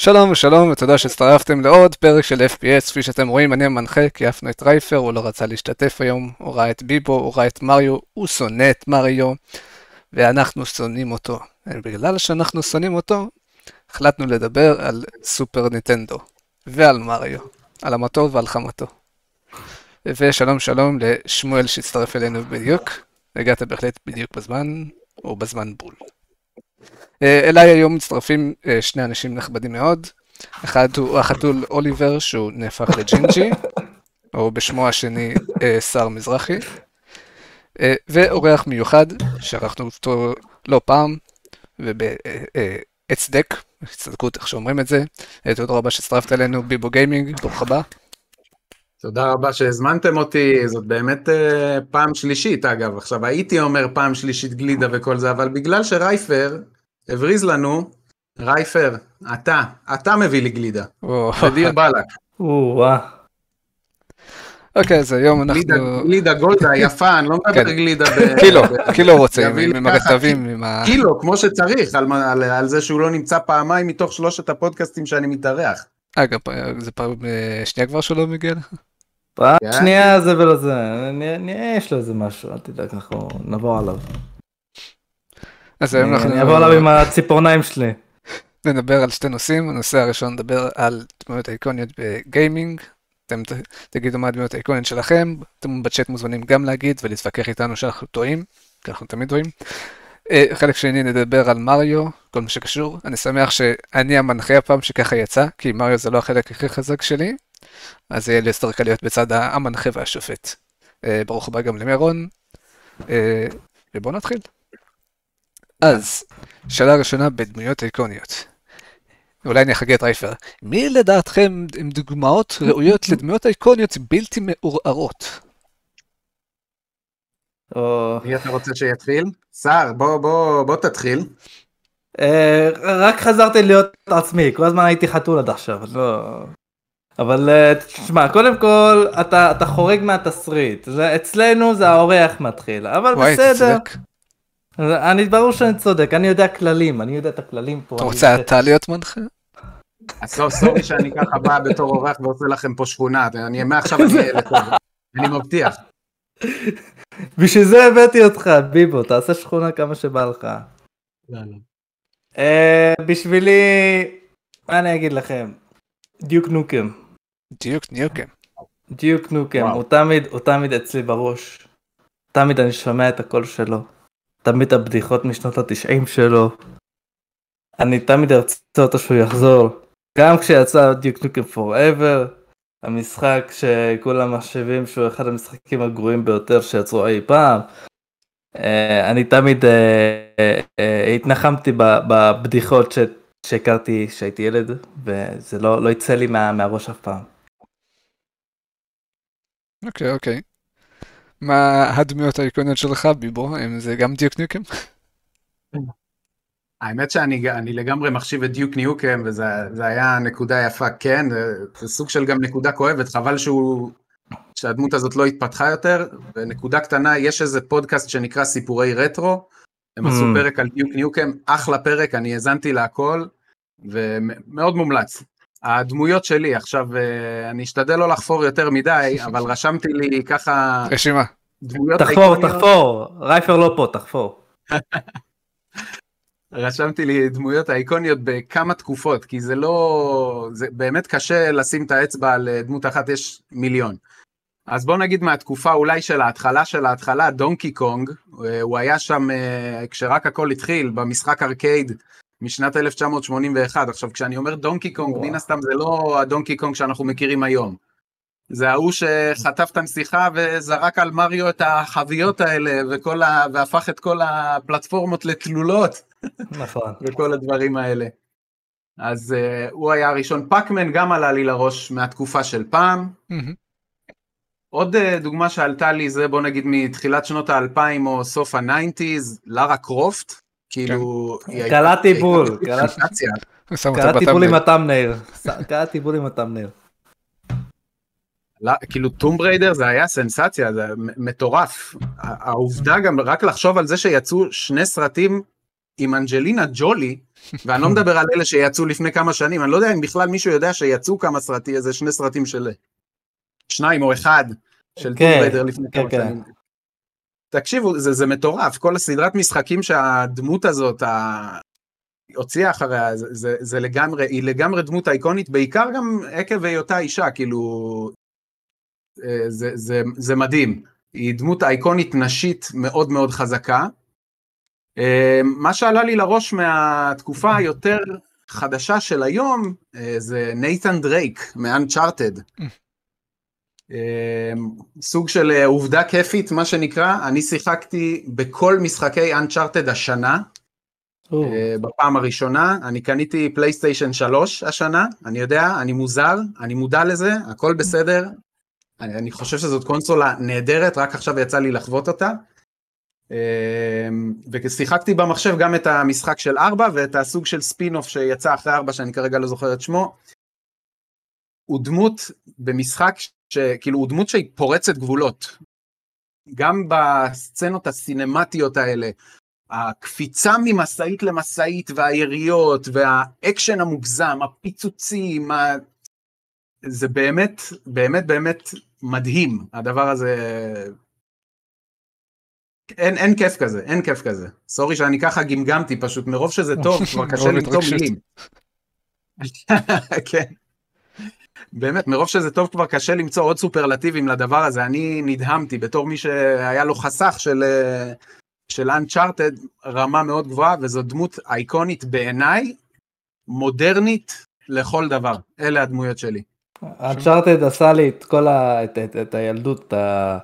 שלום ושלום ותודה שהצטרפתם לעוד פרק של FPS, כפי שאתם רואים אני המנחה, כי עפנו את רייפר, הוא לא רצה להשתתף היום, הוא ראה את ביבו, הוא ראה את מריו, הוא שונא את מריו, ואנחנו שונאים אותו. בגלל שאנחנו שונאים אותו, החלטנו לדבר על סופר ניטנדו, ועל מריו, על המטור ועל חמתו. ושלום שלום לשמואל שהצטרף אלינו בדיוק, הגעת בהחלט בדיוק בזמן, או בזמן בול. אה, אליי היום מצטרפים אה, שני אנשים נכבדים מאוד. אחד הוא החתול אוליבר שהוא נהפך לג'ינג'י, או בשמו השני אה, סער מזרחי. ואורח מיוחד שאירחנו אותו לא פעם, ובהצדק, הצדקות איך שאומרים את זה. תודה רבה שהצטרפת אלינו, ביבו גיימינג, ברוך הבא. תודה רבה שהזמנתם אותי, זאת באמת אה, פעם שלישית אגב, עכשיו הייתי אומר פעם שלישית גלידה וכל זה, אבל בגלל שרייפר הבריז לנו, רייפר, אתה, אתה מביא לי גלידה. ודיר באלק. אוקיי, אז היום אנחנו... גלידה גולדה יפה, אני לא מדבר כן. גלידה ב... קילו, קילו רוצה, עם הרטבים, עם ה... קילו, כמו שצריך, על זה שהוא לא נמצא פעמיים מתוך שלושת הפודקאסטים שאני מתארח. אגב, זה פעם אה, שנייה כבר שלא מגיע לך? פעם כן. שנייה זה ולא זה, יש לו איזה משהו, אל תדאג, אנחנו נבוא עליו. אז היום אנחנו... אני אבוא עליו עם הציפורניים שלי. נדבר על שתי נושאים, הנושא הראשון נדבר על דמויות איקוניות בגיימינג. אתם תגידו מה הדמויות האיקוניות שלכם, אתם בצ'אט מוזמנים גם להגיד ולהתווכח איתנו שאנחנו טועים, כי אנחנו תמיד טועים. אה, חלק שני נדבר על מריו, כל מה שקשור. אני שמח שאני המנחה הפעם שככה יצא, כי מריו זה לא החלק הכי חזק שלי, אז יהיה לי יותר קל להיות בצד המנחה והשופט. אה, ברוך הבא גם למירון, אה, ובואו נתחיל. אז, שאלה ראשונה בדמויות איקוניות. אולי אני אחגה את רייפר. מי לדעתכם עם דוגמאות ראויות לדמויות איקוניות בלתי מעורערות? מי אתה רוצה שיתחיל? סער, בוא, בוא, בוא תתחיל. אה, רק חזרתי להיות עצמי, כל הזמן הייתי חתול עד עכשיו, לא... אבל אה, תשמע, קודם כל, אתה, אתה חורג מהתסריט. אצלנו זה האורח מתחיל, אבל וואי, בסדר. תצדק. אני, ברור שאני צודק, אני יודע כללים, אני יודע את הכללים פה. אתה רוצה אתה להיות מנחה? אז לא, סורי שאני ככה בא בתור אורח ועושה לכם פה שכונה, אני מעכשיו אני אהיה לטוב, אני מבטיח. בשביל זה הבאתי אותך, ביבו, תעשה שכונה כמה שבא לך. אה, בשבילי, מה אני אגיד לכם? דיוק נוקם. דיוק נוקם. דיוק נוקם, הוא תמיד, הוא תמיד אצלי בראש. תמיד אני שומע את הקול שלו. תמיד הבדיחות משנות התשעים שלו. אני תמיד ארצה אותו שהוא יחזור. גם כשיצא דיוק נוקם פוראבר, המשחק שכולם מחשבים שהוא אחד המשחקים הגרועים ביותר שיצרו אי פעם. אה, אני תמיד אה, אה, התנחמתי בבדיחות שהכרתי כשהייתי ילד, וזה לא, לא יצא לי מהראש אף פעם. אוקיי, אוקיי. מה הדמויות האיקוניות שלך, ביבו? אם זה גם דיוק ניוקם? האמת שאני לגמרי מחשיב את דיוק ניוקם, וזה היה נקודה יפה, כן, זה סוג של גם נקודה כואבת, חבל שהוא, שהדמות הזאת לא התפתחה יותר, ונקודה קטנה, יש איזה פודקאסט שנקרא סיפורי רטרו, הם עשו mm. פרק על דיוק ניוקם, אחלה פרק, אני האזנתי להכל, ומאוד מומלץ. הדמויות שלי, עכשיו אה, אני אשתדל לא לחפור יותר מדי, אבל רשמתי לי ככה... רשימה. תחפור, תחפור, רייפר לא פה, תחפור. רשמתי לי דמויות האיקוניות בכמה תקופות, כי זה לא... זה באמת קשה לשים את האצבע על אה, דמות אחת, יש מיליון. אז בוא נגיד מהתקופה אולי של ההתחלה של ההתחלה, דונקי קונג, אה, הוא היה שם כשרק הכל התחיל, במשחק ארקייד משנת 1981. עכשיו, כשאני אומר דונקי קונג, מן הסתם זה לא הדונקי קונג שאנחנו מכירים היום. זה ההוא שחטף את הנסיכה וזרק על מריו את החביות האלה וכל ה... והפך את כל הפלטפורמות לתלולות. נכון. וכל הדברים האלה. אז uh, הוא היה הראשון. פאקמן גם עלה לי לראש מהתקופה של פעם. עוד אה, דוגמה שעלתה לי זה בוא נגיד מתחילת שנות האלפיים או סוף ה nineties, לארה קרופט. כאילו... כן. קלעתי בול, קלעתי בול עם ה thumbnail, קלעתי בול עם ה thumbnail. כאילו Tomb Raider זה היה סנסציה, זה מטורף. העובדה גם רק לחשוב על זה שיצאו שני סרטים עם אנג'לינה ג'ולי, ואני לא מדבר על אלה שיצאו לפני כמה שנים, אני לא יודע אם בכלל מישהו יודע שיצאו כמה סרטים, איזה שני סרטים של... שניים או אחד, של כן, טום ריידר לפני כן, כמה כן. שנים. תקשיבו, זה, זה מטורף, כל הסדרת משחקים שהדמות הזאת ה... הוציאה אחריה, זה, זה, זה לגמרי, היא לגמרי דמות אייקונית, בעיקר גם עקב היותה אישה, כאילו, אה, זה, זה, זה מדהים. היא דמות אייקונית נשית מאוד מאוד חזקה. אה, מה שעלה לי לראש מהתקופה היותר חדשה של היום, אה, זה נייתן דרייק מאנצ'ארטד. סוג של אה, עובדה כיפית, מה שנקרא, אני שיחקתי בכל משחקי Uncharted השנה, אה, בפעם הראשונה, אני קניתי PlayStation 3 השנה, אני יודע, אני מוזר, אני מודע לזה, הכל בסדר, אני, אני חושב שזאת קונסולה נהדרת, רק עכשיו יצא לי לחוות אותה. אה, ושיחקתי במחשב גם את המשחק של 4 ואת הסוג של ספין אוף שיצא אחרי 4 שאני כרגע לא זוכר את שמו. הוא דמות במשחק שכאילו הוא דמות שהיא פורצת גבולות. גם בסצנות הסינמטיות האלה, הקפיצה ממשאית למשאית והיריות והאקשן המוגזם, הפיצוצים, ה... זה באמת, באמת, באמת מדהים, הדבר הזה. אין, אין כיף כזה, אין כיף כזה. סורי שאני ככה גמגמתי פשוט, מרוב שזה טוב, כבר קשה למצוא. מילים. כן. באמת, מרוב שזה טוב כבר קשה למצוא עוד סופרלטיבים לדבר הזה. אני נדהמתי בתור מי שהיה לו חסך של, אה, של Uncharted, רמה מאוד גבוהה, וזו דמות אייקונית בעיניי, מודרנית לכל דבר. אלה הדמויות שלי. Uncharted עשה לי את כל ה... את, את, את הילדות, את ה...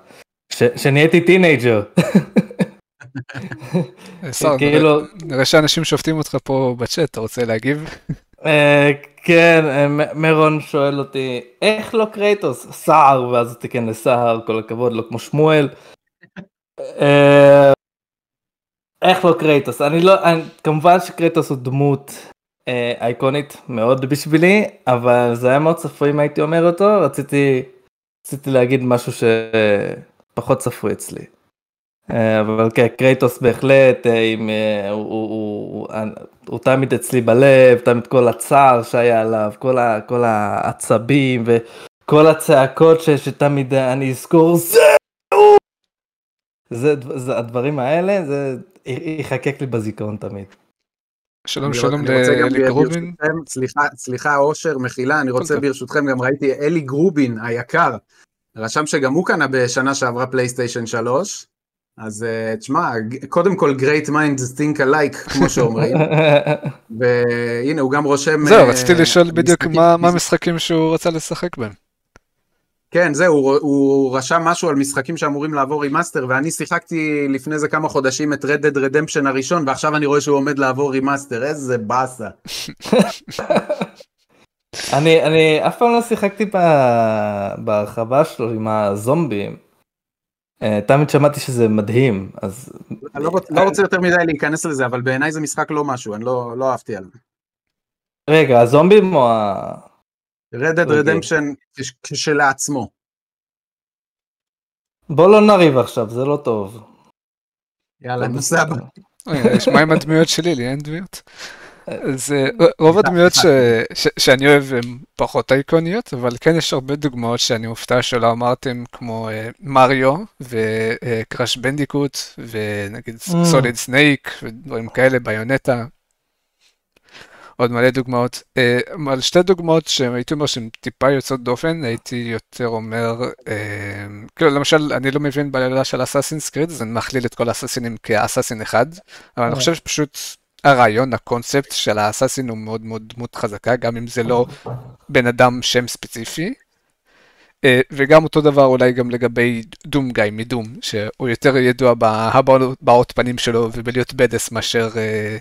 ש... שנהייתי teenager. אה, כאילו- נראה- נראה שאנשים שופטים אותך פה בצ'אט, אתה רוצה להגיב? כן, אה, מ- מירון שואל אותי, איך לא קרייטוס? סער, ואז הוא תיקן לסער, כל הכבוד, לא כמו שמואל. אה, איך לא קרייטוס? אני לא, אני, כמובן שקרייטוס הוא דמות אה, אייקונית מאוד בשבילי, אבל זה היה מאוד צפוי אם הייתי אומר אותו, רציתי, רציתי להגיד משהו שפחות צפוי אצלי. אה, אבל כן, קרייטוס בהחלט, אה, עם, אה, הוא, הוא, הוא, הוא, הוא תמיד אצלי בלב, תמיד כל הצער שהיה עליו, כל, ה, כל העצבים וכל הצעקות ש, שתמיד אני אזכור, זה הוא! זה, זה הדברים האלה, זה יחקק לי בזיכרון תמיד. שלום אני שלום אני רוצה גם לאלי גרובין. ברשותכם, סליחה, סליחה אושר, מחילה, אני רוצה טוב. ברשותכם, גם ראיתי אלי גרובין היקר, רשם שגם הוא קנה בשנה שעברה PlayStation 3, אז אה, תשמע, קודם כל great minds think alike, כמו שאומרים, והנה הוא גם רושם... זהו, אה, רציתי לשאול בדיוק משחקים- מה מה המשחקים שהוא רצה לשחק בהם. כן, זהו, הוא, הוא רשם משהו על משחקים שאמורים לעבור remaster, ואני שיחקתי לפני זה כמה חודשים את Red Dead Redemption הראשון, ועכשיו אני רואה שהוא עומד לעבור remaster, איזה באסה. אני, אני אף פעם לא שיחקתי בהרחבה שלו עם הזומבים. אה, תמיד שמעתי שזה מדהים, אז... אני לא, לא רוצה יותר מדי להיכנס לזה, אבל בעיניי זה משחק לא משהו, אני לא, לא אהבתי על זה. רגע, הזומבים או ה... Red Dead אוקיי. Redemption כש- כשלעצמו. בוא לא נריב עכשיו, זה לא טוב. יאללה, הבא. רגע, יש מה עם הדמויות שלי? לי אין דמויות. אז אה, רוב הדמויות שאני אוהב הן פחות אייקוניות, אבל כן יש הרבה דוגמאות שאני מופתע שלא אמרתם, כמו אה, מריו וקראש בנדיקוט, ונגיד Mm. סוליד סנייק ודברים כאלה, בייונטה. עוד מלא דוגמאות. אה, על שתי דוגמאות שהייתי אומר שהן טיפה יוצאות דופן, הייתי יותר אומר, אה, כאילו למשל, אני לא מבין בעלילה של Assassin's Creed, אז אני מכליל את כל האסאסינים כ assassin אחד, אבל אני אה. חושב שפשוט הרעיון, הקונספט של האסאסין הוא מאוד מאוד דמות חזקה, גם אם זה לא בן אדם שם ספציפי. אה, וגם אותו דבר אולי גם לגבי דום גיא מדום, שהוא יותר ידוע בהבעות פנים שלו ובלהיות בדס מאשר אה,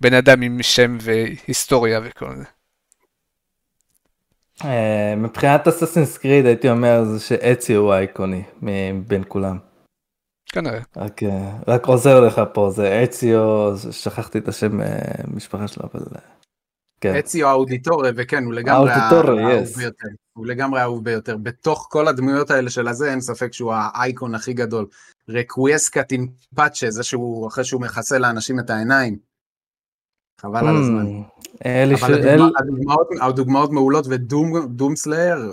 בן אדם עם שם והיסטוריה וכל זה. אה, מבחינת אססינס קריד הייתי אומר זה שאצי הוא האיקוני מבין כולם. כנראה. רק, אה, רק עוזר לך פה, זה אציו, שכחתי את השם אה, משפחה שלו, אבל... אה, כן. אציו האודיטורה, וכן, הוא לגמרי האהוב yes. ביותר. הוא לגמרי האהוב ביותר. בתוך כל הדמויות האלה של הזה, אין ספק שהוא האייקון הכי גדול. רקוויסקה טינפאצ'ה, זה שהוא, אחרי שהוא מכסה לאנשים את העיניים. חבל על הזמן. אלי אבל ש- הדוגמה- אל- הדוגמאות- הדוגמאות מעולות ודום סלאר,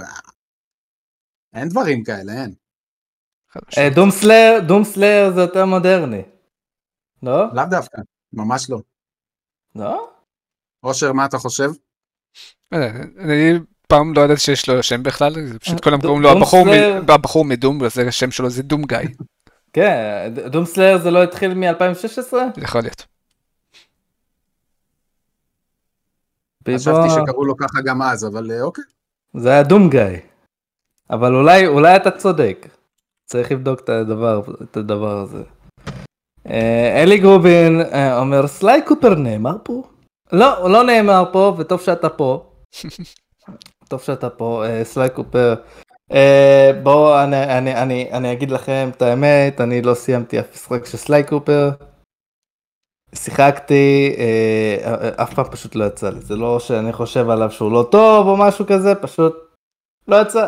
אין דברים כאלה, אין. חד אה, סלאר, דום סלאר זה יותר מודרני. לא? לאו דווקא, ממש לא. לא? אושר, מה אתה חושב? אה, אני פעם לא ידעתי שיש לו שם בכלל, זה פשוט כולם דו- קוראים לו דום הבחור סלאר. מ- הבחור מדום, וזה השם שלו זה דום גיא, כן, ד- דום סלאר זה לא התחיל מ-2016? יכול להיות. חשבתי שקראו לו ככה גם אז, אבל אה, אוקיי. זה היה דום גיא. אבל אולי, אולי אתה צודק. צריך לבדוק את הדבר, את הדבר הזה. אה, אלי גרובין אה, אומר סליי קופר נאמר פה? לא, הוא לא נאמר פה וטוב שאתה פה. טוב שאתה פה, אה, סליי קופר. בואו אני, אני, אני, אני אגיד לכם את האמת, אני לא סיימתי אף משחק של סליי קופר. שיחקתי, אף פעם פשוט לא יצא לי, זה לא שאני חושב עליו שהוא לא טוב או משהו כזה, פשוט לא יצא.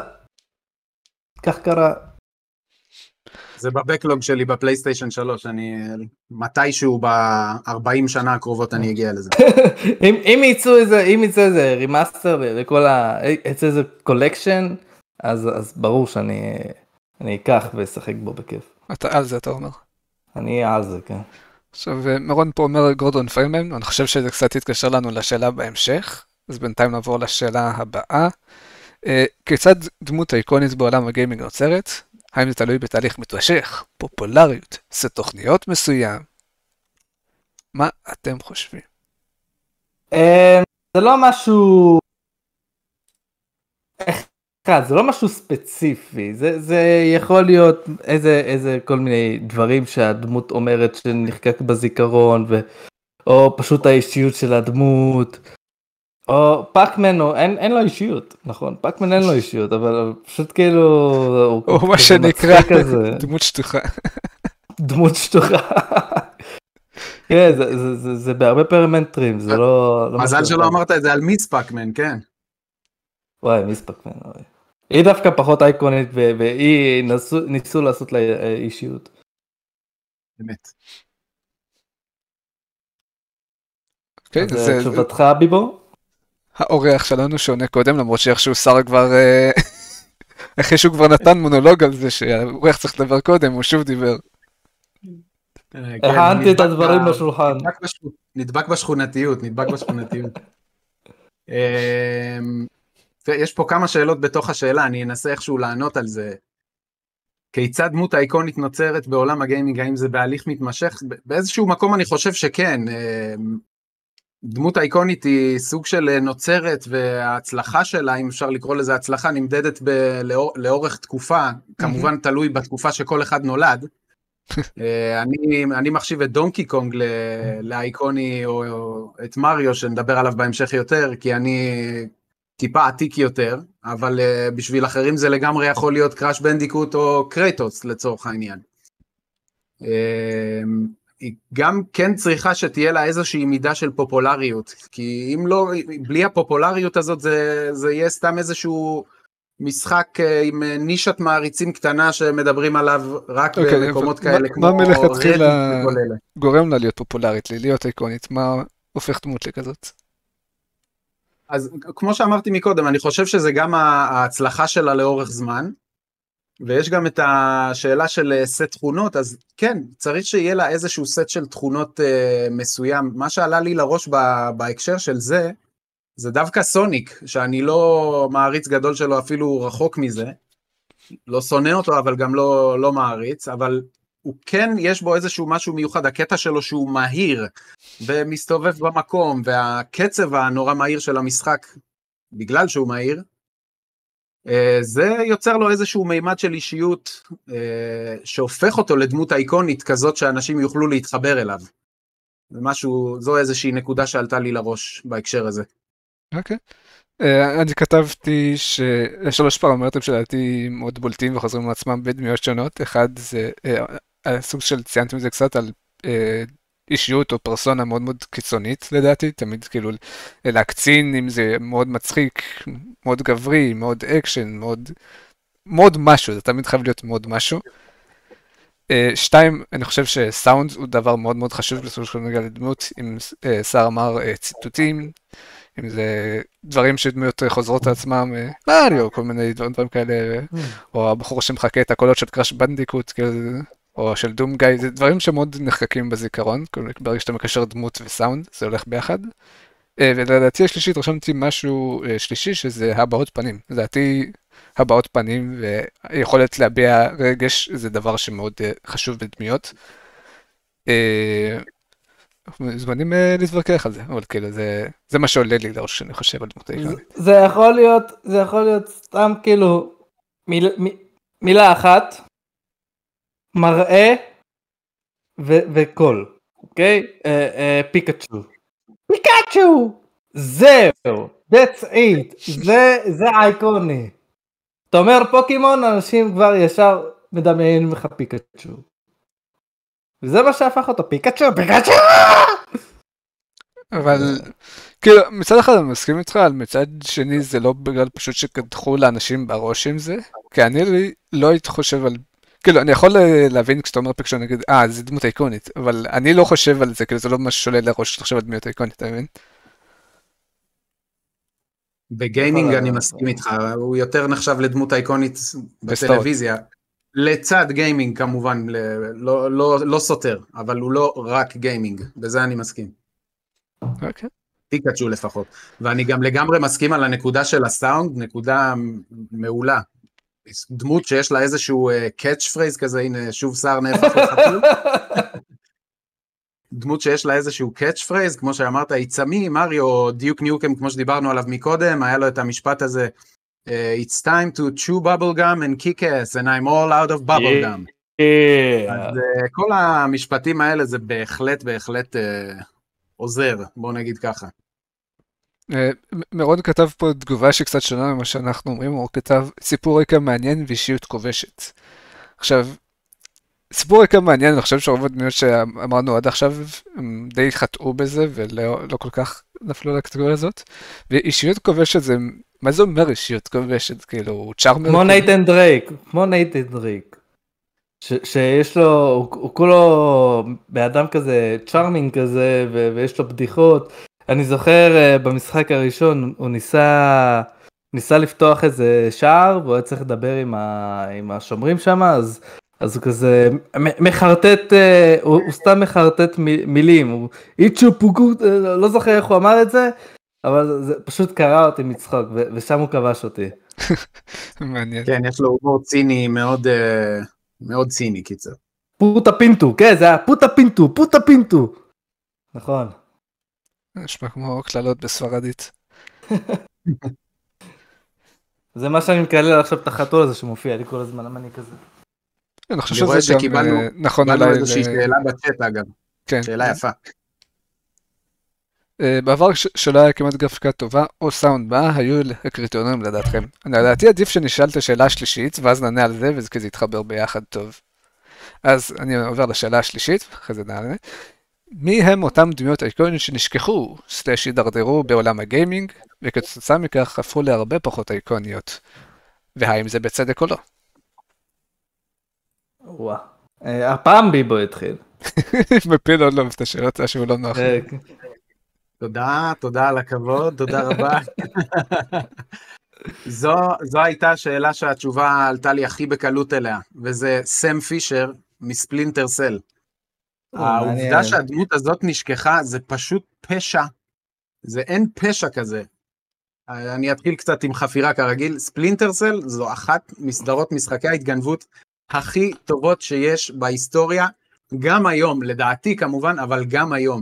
כך קרה. זה ב backlog שלי ב PlayStation 3, אני מתישהו ב-40 שנה הקרובות אני אגיע לזה. אם, אם יצאו איזה, אם יצא איזה remaster לכל ה... יצא איזה collection, אז, אז ברור שאני אני אקח ואשחק בו בכיף. אתה על זה אתה אומר. אני על זה, כן. עכשיו אה, מרון פה אומר גורדון פרימן, אני חושב שזה קצת יתקשר לנו לשאלה בהמשך, אז בינתיים נעבור לשאלה הבאה. אה, כיצד דמות איקונית בעולם הגיימינג נוצרת? האם זה תלוי בתהליך מתמשך, פופולריות, סט תוכניות מסוים? מה אתם חושבים? אה, זה לא משהו... זה לא משהו ספציפי, זה, זה יכול להיות איזה, איזה כל מיני דברים שהדמות אומרת שנחקק בזיכרון, ו... או פשוט האישיות של הדמות, או פאקמן, או אין, אין לו אישיות, נכון, פאקמן אין לו אישיות, אבל פשוט כאילו, הוא או מה שנקרא כזה. דמות שטוחה. דמות שטוחה. כן, זה, זה, זה, זה בהרבה פרמנטרים, זה לא... לא מזל משהו שלא. אמרת את זה על מיס פאקמן, כן. וואי, מיס פאקמן, וואי. היא דווקא פחות אייקונית, והיא נסו, ניסו לעשות לה אה, אישיות. באמת. כן, אז זה אה, תשובתך, ביבו? האורח שלנו שעונה קודם, למרות שאיכשהו שר כבר... אה, אחרי שהוא כבר נתן מונולוג על זה שהאורח צריך לדבר קודם, הוא שוב דיבר. אה, כן, הכנתי את הדברים ב- לשולחן. נדבק בשכו- נדבק בשכונתיות, נדבק בשכונתיות. אמ, יש פה כמה שאלות בתוך השאלה, אני אנסה איכשהו לענות על זה. כיצד דמות האיקונית נוצרת בעולם הגיימינג, האם זה בהליך מתמשך? באיזשהו מקום אני חושב שכן. אמ, דמות האיקונית היא סוג של אה, נוצרת, וההצלחה שלה, אם אפשר לקרוא לזה הצלחה, נמדדת ב- לאור, לאורך תקופה, כמובן תלוי בתקופה שכל אחד נולד. אה, אני, אני מחשיב את דונקי קונג ל- לאיקוני, או, או את מריו, שנדבר עליו בהמשך יותר, כי אני טיפה עתיק יותר, אבל אה, בשביל אחרים זה לגמרי יכול להיות קראש בנדיקוט או קרייטוס לצורך העניין. אה, היא גם כן צריכה שתהיה לה איזושהי מידה של פופולריות, כי אם לא, בלי הפופולריות הזאת זה, זה יהיה סתם איזשהו משחק אה, עם אה, נישת מעריצים קטנה שמדברים עליו רק אוקיי, במקומות אבל כאלה, מה- כמו מה מלכתחילה-. גורם לה להיות פופולרית, להיות איקונית, מה הופך דמות לכזאת? אז כמו שאמרתי מקודם, אני חושב שזה גם ההצלחה שלה לאורך זמן, ויש גם את השאלה של אה, סט תכונות, אז כן, צריך שיהיה לה איזשהו סט של תכונות אה, מסוים. מה שעלה לי לראש ב- בהקשר של זה, זה דווקא סוניק, שאני לא מעריץ גדול שלו אפילו רחוק מזה. לא שונא אותו, אבל גם לא, לא מעריץ, אבל הוא כן, יש בו איזשהו משהו מיוחד, הקטע שלו שהוא מהיר, ומסתובב במקום, והקצב הנורא מהיר של המשחק, בגלל שהוא מהיר, זה יוצר לו איזשהו מימד של אישיות אה, שהופך אותו לדמות האיקונית כזאת שאנשים יוכלו להתחבר אליו. זה משהו, זו איזושהי נקודה שעלתה לי לראש בהקשר הזה. אוקיי. אה, אני כתבתי שיש שלוש פרמטרים שלדעתי מאוד בולטים וחוזרים על עצמם בדמויות שונות. אחד זה אה, הסוג של, ציינתם את זה קצת, על אה, אישיות או פרסונה מאוד מאוד קיצונית לדעתי, תמיד כאילו להקצין אם זה מאוד מצחיק, מאוד גברי, מאוד אקשן, מאוד, מאוד משהו, זה תמיד חייב להיות מאוד משהו. שתיים, אני חושב שסאונד הוא דבר מאוד מאוד חשוב בסופו של דבר לדמות, אם שר אמר ציטוטים, אם זה דברים שדמויות חוזרות לעצמם, מריו, כל מיני דברים כאלה, או הבחור שמחכה את הקולות של קראש בנדיקוט, או של דום גיא, זה דברים שמאוד נחקקים בזיכרון, ברגע שאתה מקשר דמות וסאונד, זה הולך ביחד. ולדעתי השלישית רשמתי משהו שלישי שזה הבעות פנים, לדעתי הבעות פנים ויכולת להביע רגש זה דבר שמאוד חשוב בדמיות. זמנים להתווכח על זה, אבל כאילו זה, זה מה שעולה לי לראש שאני חושב על דמות העיקרית. זה יכול להיות, זה יכול להיות סתם כאילו מיל, מ, מילה אחת, מראה ו, וקול, אוקיי? אה, אה, פיקאצ'ו. פיקאצ'ו! זהו, that's it, זה, זה אייקוני. אתה אומר פוקימון, אנשים כבר ישר מדמיינים לך פיקאצ'ו. וזה מה שהפך אותו, פיקאצ'ו, פיקאצ'ו! אבל כאילו מצד אחד אני מסכים איתך, אבל מצד שני זה לא בגלל פשוט שקדחו לאנשים בראש עם זה, כי אני לא הייתי חושב על, כאילו אני יכול להבין כשאתה אומר פיקאצ'ו נגיד, אה זה דמות איקונית, אבל אני לא חושב על זה, כאילו זה לא מה שעולה לראש לחשוב על דמות איקונית, אתה מבין? בגיימינג אני מסכים איתך, הוא יותר נחשב לדמות אייקונית בטלוויזיה. לצד גיימינג כמובן, לא, לא, לא סותר, אבל הוא לא רק גיימינג, בזה אני מסכים. אוקיי. פיקאצ'ו לפחות. ואני גם לגמרי מסכים על הנקודה של הסאונד, נקודה מעולה. דמות שיש לה איזשהו catch uh, phrase כזה, הנה שוב שר נהפך לחתול. דמות שיש לה איזשהו catch phrase, כמו שאמרת, it's me, Mario, Duke Nukem, כמו שדיברנו עליו מקודם, היה לו את המשפט הזה, uh, It's time to chew bubble gum and kick ass and I'm all out of bubble gum. Yeah. אז uh, כל המשפטים האלה זה בהחלט בהחלט uh, עוזר, בוא נגיד ככה. מירון כתב פה תגובה שקצת שונה ממה שאנחנו אומרים, הוא כתב סיפור רקע מעניין ואישיות כובשת. עכשיו, סיפור רקע מעניין, אני חושב שרוב הדמויות שאמרנו עד עכשיו, הם די חטאו בזה ולא לא כל כך נפלו לקטגוריה הזאת. ואישיות כובשת זה, מה זה אומר אישיות כובשת? כאילו, charmer? כמו נייתן דרייק, כמו נייתן דרייק. שיש לו, הוא, הוא כולו באדם כזה charming כזה ו- ויש לו בדיחות. אני זוכר uh, במשחק הראשון הוא ניסה ניסה לפתוח איזה שער והוא היה צריך לדבר עם, ה, עם השומרים שם אז אז הוא כזה מחרטט uh, הוא, הוא סתם מחרטט מילים הוא איצ'ו פוגו uh, לא זוכר איך הוא אמר את זה אבל זה פשוט קרע אותי מצחוק ושם הוא כבש אותי. מעניין. כן, יש לו הומור ציני מאוד, uh, מאוד ציני קיצר. פוטה פינטו, כן זה היה פוטה פינטו, פוטה פינטו. נכון. נשמע כמו קללות בספרדית. זה מה שאני מקלל עכשיו את החתול הזה שמופיע לי כל הזמן, למה אני כזה? אני חושב שזה גם שקיבלנו אה, נכון קיבלנו עליי. איזושהי ל- שאלה בצ'אט אגב, כן. שאלה יפה. אה, בעבר שלא היה כמעט גרפיקה טובה או סאונד מה היו הקריטריונים לדעתכם? לדעתי עדיף שנשאל את השאלה השלישית ואז נענה על זה וזה כזה יתחבר ביחד טוב. אז אני עובר לשאלה השלישית אחרי זה נענה. מי הם אותם דמויות איקוניות שנשכחו סלאש הידרדרו בעולם הגיימינג וכתוצאה מכך הפכו להרבה פחות איקוניות? והאם זה בצדק או לא? וואו. אה, הפעם ביבו התחיל. מפיל עוד לא את השאלות שהוא לא נוח. אה, תודה, תודה על הכבוד, תודה רבה. זו, זו הייתה השאלה שהתשובה עלתה לי הכי בקלות אליה, וזה סם פישר מ Splinter Cell. העובדה. שהדמות הזאת נשכחה זה פשוט פשע. זה אין פשע כזה. אני אתחיל קצת עם חפירה כרגיל. Splinter Cell זו אחת מסדרות משחקי ההתגנבות הכי טובות שיש בהיסטוריה, גם היום, לדעתי כמובן, אבל גם היום.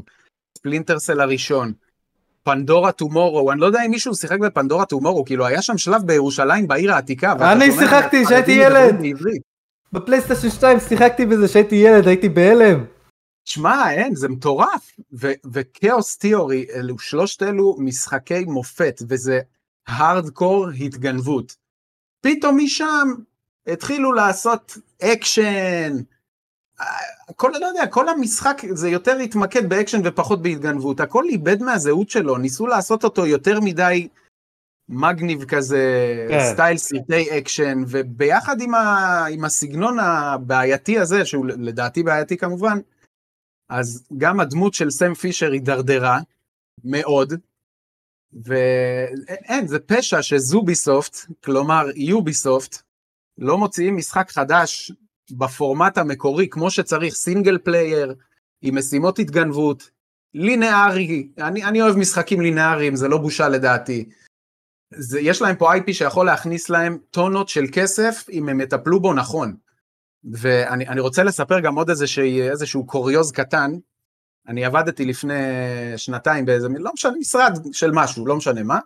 Splinter Cell הראשון, Pandora Tomorrow, אני לא יודע אם מישהו שיחק ב Pandora Tomorrow, כאילו היה שם שלב בירושלים בעיר העתיקה. אני שיחקתי כשהייתי ילד. בפלייסטיישן 2 שיחקתי בזה כשהייתי ילד, הייתי בהלם. שמע, אין, זה מטורף. ו Chaos Theory, אלו שלושת אלו משחקי מופת, וזה הארדקור התגנבות. פתאום משם התחילו לעשות אקשן, כל, לא יודע, כל המשחק זה יותר התמקד באקשן ופחות בהתגנבות. הכל איבד מהזהות שלו, ניסו לעשות אותו יותר מדי מגניב כזה, כן. style סרטי אקשן, וביחד עם, ה, עם הסגנון הבעייתי הזה, שהוא לדעתי בעייתי כמובן, אז גם הדמות של סם פישר הידרדרה מאוד, ואין, זה פשע שזוביסופט, כלומר יוביסופט, לא מוציאים משחק חדש בפורמט המקורי כמו שצריך, single player, עם משימות התגנבות, לינארי, אני, אני אוהב משחקים לינאריים, זה לא בושה לדעתי. זה, יש להם פה IP שיכול להכניס להם טונות של כסף אם הם יטפלו בו נכון. ואני רוצה לספר גם עוד איזשהו, איזשהו קוריוז קטן. אני עבדתי לפני שנתיים באיזה, לא משנה, משרד של משהו, לא משנה מה,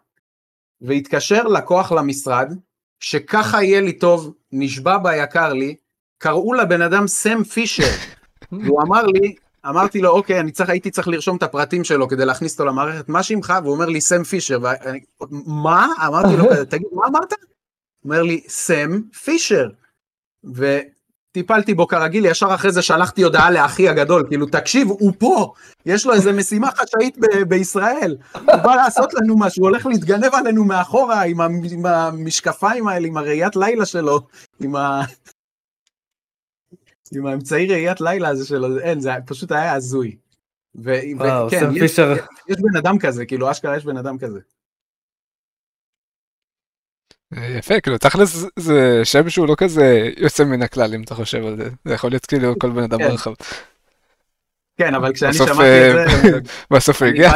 והתקשר לקוח למשרד, שככה יהיה לי טוב, נשבע ביקר לי, קראו לבן אדם סם פישר. והוא אמר לי, אמרתי לו, אוקיי, אני צריך, הייתי צריך לרשום את הפרטים שלו כדי להכניס אותו למערכת, מה שמך? והוא אומר לי, סם פישר. ואני, מה? אמרתי לו, תגיד, מה אמרת? הוא אומר לי, סם פישר. וטיפלתי בו כרגיל, ישר אחרי זה שלחתי הודעה לאחי הגדול, כאילו, תקשיב, הוא פה, יש לו איזה משימה חשאית ב- בישראל, הוא בא לעשות לנו משהו, הוא הולך להתגנב עלינו מאחורה עם, עם המשקפיים האלה, עם הראיית לילה שלו, עם ה... עם האמצעי ראיית לילה הזה שלו, אין, זה פשוט היה הזוי. וכן, יש, פישר... יש בן אדם כזה, כאילו אשכרה יש בן אדם כזה. יפה, כאילו תכלס זה שם שהוא לא כזה יוצא מן הכלל אם אתה חושב על זה, זה יכול להיות כאילו כל בן אדם כן. ברחב. כן, אבל כשאני שמעתי את אה, זה, בסוף הוא הגיע.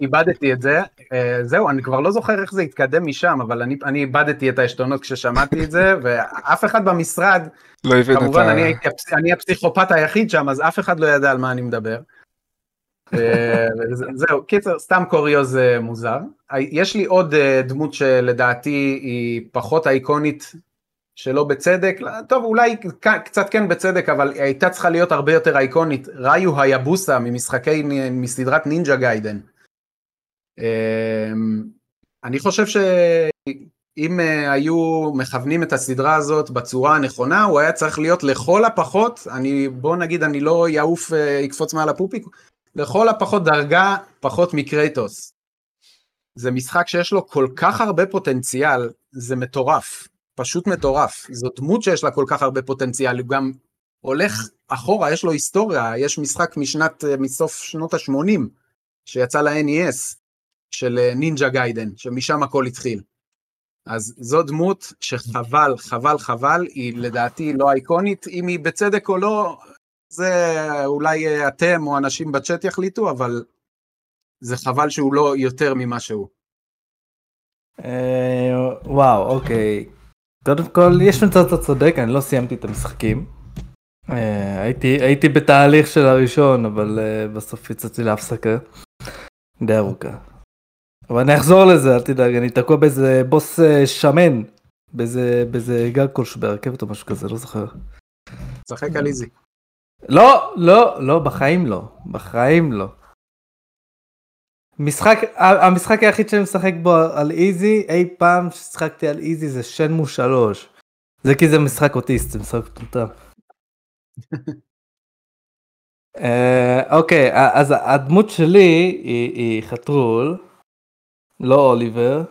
איבדתי את זה, אה, זהו, אני כבר לא זוכר איך זה התקדם משם, אבל אני, אני איבדתי את העשתונות כששמעתי את זה, ואף אחד במשרד, לא כמובן, את ה... אני, הייתי, אני הפסיכופת היחיד שם, אז אף אחד לא ידע על מה אני מדבר. אה, זהו, קיצר, סתם קוריוז מוזר. יש לי עוד דמות שלדעתי היא פחות אייקונית שלא בצדק, טוב אולי קצת כן בצדק, אבל היא הייתה צריכה להיות הרבה יותר אייקונית, ראיו היבוסה ממשחקי, מסדרת נינג'ה גיידן. אמ, אני חושב שאם אה, היו מכוונים את הסדרה הזאת בצורה הנכונה, הוא היה צריך להיות לכל הפחות, אני, בוא נגיד אני לא יעוף, אה, יקפוץ מעל הפופיק, לכל הפחות דרגה פחות מקרייטוס. זה משחק שיש לו כל כך הרבה פוטנציאל, זה מטורף. פשוט מטורף. זו דמות שיש לה כל כך הרבה פוטנציאל, הוא גם הולך אחורה, יש לו היסטוריה, יש משחק משנת, מסוף שנות ה-80, שיצא ל-NES, של נינג'ה גיידן, שמשם הכל התחיל. אז זו דמות שחבל, חבל, חבל, היא לדעתי לא אייקונית, אם היא בצדק או לא, זה אולי אתם או אנשים בצ'אט יחליטו, אבל זה חבל שהוא לא יותר ממה שהוא. אה, וואו, אוקיי. קודם כל, יש מצב אתה צודק, אני לא סיימתי את המשחקים. אה, הייתי, הייתי בתהליך של הראשון, אבל בסוף יצאתי להפסקה. די ארוכה. אבל אני אחזור לזה, אל תדאג, אני תקוע באיזה בוס שמן, באיזה, באיזה גג כלשהו ברכבת או משהו כזה, לא זוכר. שחק על איזי. לא, לא, לא, בחיים לא. בחיים לא. משחק, המשחק היחיד שאני משחק בו על איזי, אי פעם ששחקתי על איזי זה שנמו שלוש. זה כי זה משחק אוטיסט, זה משחק מטומטם. אה, אוקיי, אז הדמות שלי היא, היא חתרול, לא אוליבר.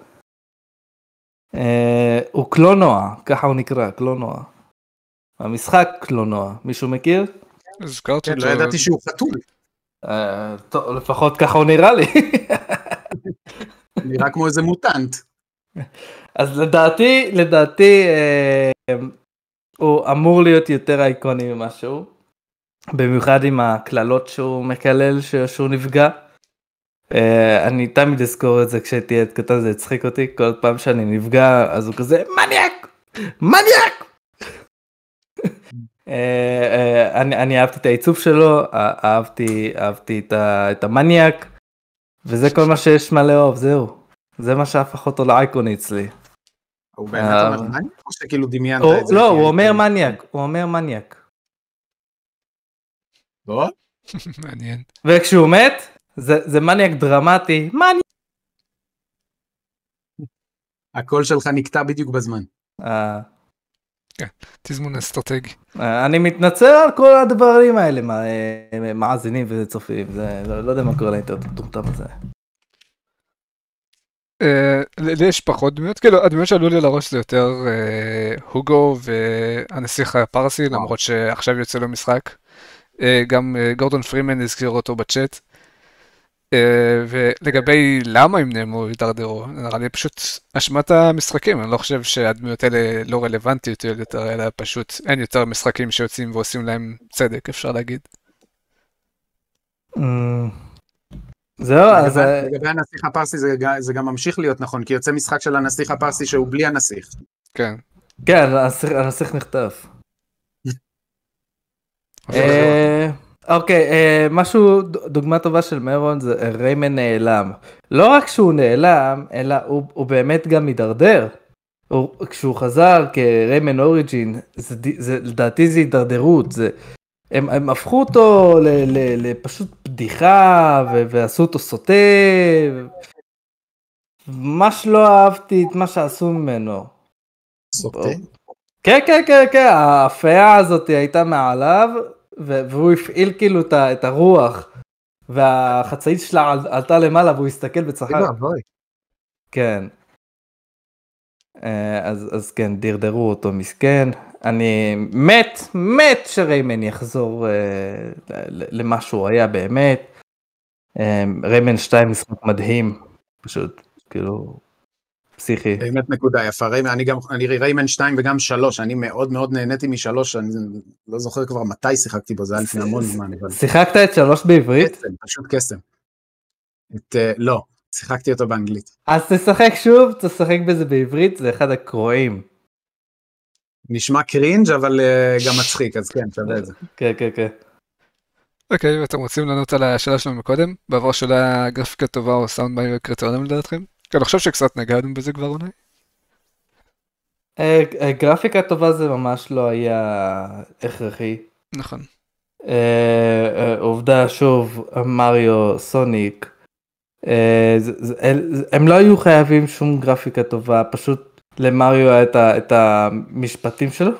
אה, הוא קלונוע, ככה הוא נקרא, קלונוע. המשחק קלונוע, מישהו מכיר? הזכרת כן, לא ידעתי שהוא חתול. אה, טוב, לפחות ככה הוא נראה לי. נראה כמו איזה מוטנט. אז לדעתי, לדעתי, אה, הוא אמור להיות יותר אייקוני ממשהו. במיוחד עם הקללות שהוא מקלל שהוא נפגע. אה, אני תמיד אזכור את זה כשהייתי ילד קטן זה הצחיק אותי כל פעם שאני נפגע אז הוא כזה מניאק מניאק אני, אני אהבתי את העיצוב שלו, אהבתי, אהבתי את, ה, את המניאק, וזה כל מה שיש מה לאהוב, זהו. זה מה שהפך אותו לאייקוני אצלי. הוא באמת אומר מניאק או שכאילו דמיינת את זה? לא, הוא אומר מניאק, הוא אומר מניאק. לא? מעניין. וכשהוא מת, זה, זה מניאק דרמטי, מניאק. הקול שלך נקטע בדיוק בזמן. כן, תזמון אסטרטגי. אה, אני מתנצל על כל הדברים האלה, אה, מאזינים וצופים, זה, לא, לא יודע מה קורה לאינטרנט המטומטם הזה. לי יש פחות דמויות, כאילו הדמויות שעלו לי לראש זה יותר הוגו והנסיך הפרסי, למרות שעכשיו יוצא לו משחק. גם גורדון פרימן הזכיר אותו בצ'אט. אה, ולגבי למה הם נעלמו הידרדרו, נראה לי פשוט אשמת המשחקים, אני לא חושב שהדמויות האלה לא רלוונטיות יותר, אלא פשוט אין יותר משחקים שיוצאים ועושים להם צדק, אפשר להגיד. Mm. זהו, אז... לגבי הנסיך הפרסי זה גם ממשיך להיות נכון, כי יוצא משחק של הנסיך הפרסי שהוא בלי הנסיך. כן. כן, הנסיך נחטף. אה, אוקיי, אה, משהו, דוגמה טובה של מרון זה ריימן נעלם. לא רק שהוא נעלם, אלא הוא, הוא באמת גם מידרדר. הוא, כשהוא חזר כריימן אוריג'ין, זה, זה, לדעתי זה הידרדרות, זה, הם, הם הפכו אותו לפשוט בדיחה ו, ועשו אותו סוטה. ממש לא אהבתי את מה שעשו ממנו. סוטה? כן, כן, כן, כן, האפיה הזאת הייתה מעליו, והוא הפעיל כאילו את הרוח, והחצאית שלה עלתה למעלה והוא הסתכל וצחק. כן. אה, אז, אז כן, דרדרו אותו מסכן. אני מת, מת שריימן יחזור אה, למה שהוא היה באמת. אה, ריימן 2 משחק מדהים, פשוט כאילו פסיכי. באמת נקודה יפה, ריימן, אני גם, אני ריימן 2 וגם 3, אני מאוד מאוד נהניתי משלוש, אני לא זוכר כבר מתי שיחקתי בו, זה היה לפני המון זמן. שיחקת את 3 בעברית? קסם, פשוט קסם. את, uh, לא, שיחקתי אותו באנגלית. אז תשחק שוב, תשחק בזה בעברית, זה אחד הקרואים. נשמע cringe אבל uh, גם מצחיק, אז כן, שווה את זה. כן, כן, כן. אוקיי, ואתם רוצים לענות על השאלה שלנו מקודם? בעבר שאלה גרפיקה טובה או סאונד ביי קריטריונים לדעתכם? כן, אני חושב שקצת נגענו בזה כבר אולי. אה, אה, גרפיקה טובה זה ממש לא היה הכרחי. נכון. אה, עובדה שוב מריו סוניק הם לא היו חייבים שום גרפיקה טובה פשוט למריו היה את המשפטים שלו.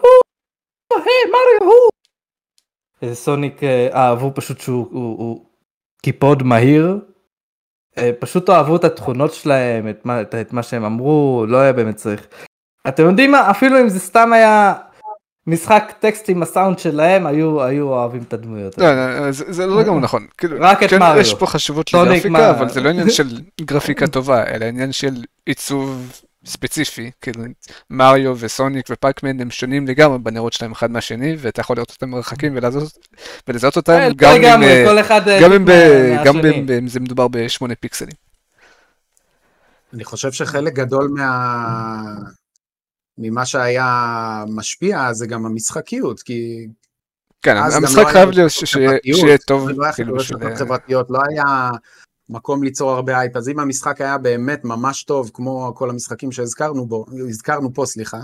היי מריו הוא. סוניק אהבו פשוט שהוא קיפוד מהיר פשוט אהבו את התכונות שלהם, את מה, את מה שהם אמרו, לא היה באמת צריך. אתם יודעים מה, אפילו אם זה סתם היה משחק טקסט עם הסאונד שלהם, היו, היו אוהבים את הדמויות. לא, לא, זה, זה לא לגמרי נכון. כאילו, רק את כן, מריו. יש פה חשיבות לגרפיקה, אבל זה לא עניין של גרפיקה טובה, אלא עניין של עיצוב ספציפי, כאילו מריו וסוניק ופאקמן הם שונים לגמרי בנרות שלהם אחד מהשני, ואתה יכול לראות אותם מרחקים ולזהות אותם אה, גם אם אה, גם אם זה מדובר בשמונה פיקסלים. אני חושב שחלק גדול מה... ממה שהיה משפיע זה גם המשחקיות, כי... כן, המשחק לא חייב להיות שיהיה טוב. לא היה חברתיות, לא היה מקום ליצור הרבה אייפ, אז אם המשחק היה באמת ממש טוב, כמו כל המשחקים שהזכרנו בו, הזכרנו פה, סליחה,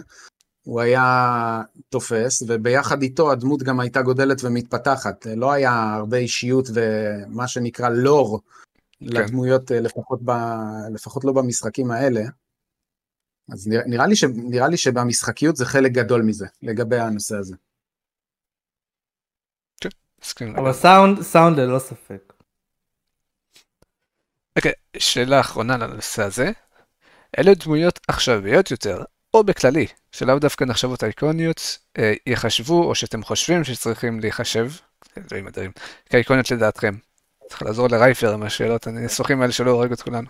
הוא היה תופס, וביחד איתו הדמות גם הייתה גודלת ומתפתחת. לא היה הרבה אישיות ומה שנקרא לור כן. לדמויות, לפחות, ב, לפחות לא במשחקים האלה. אז נראה, נראה, לי ש, נראה לי שבמשחקיות זה חלק גדול מזה, לגבי הנושא הזה. כן, אבל סאונד, סאונד ללא ספק. אוקיי, okay, שאלה אחרונה לנושא הזה. אלה דמויות עכשוויות יותר, או בכללי, שלאו דווקא נחשבות אייקוניות, אה, יחשבו, או שאתם חושבים שצריכים להיחשב, אלוהים אדירים, כאייקוניות לדעתכם. צריך לעזור לרייפר עם השאלות הניסוחים האלה שלא הורג את כולנו.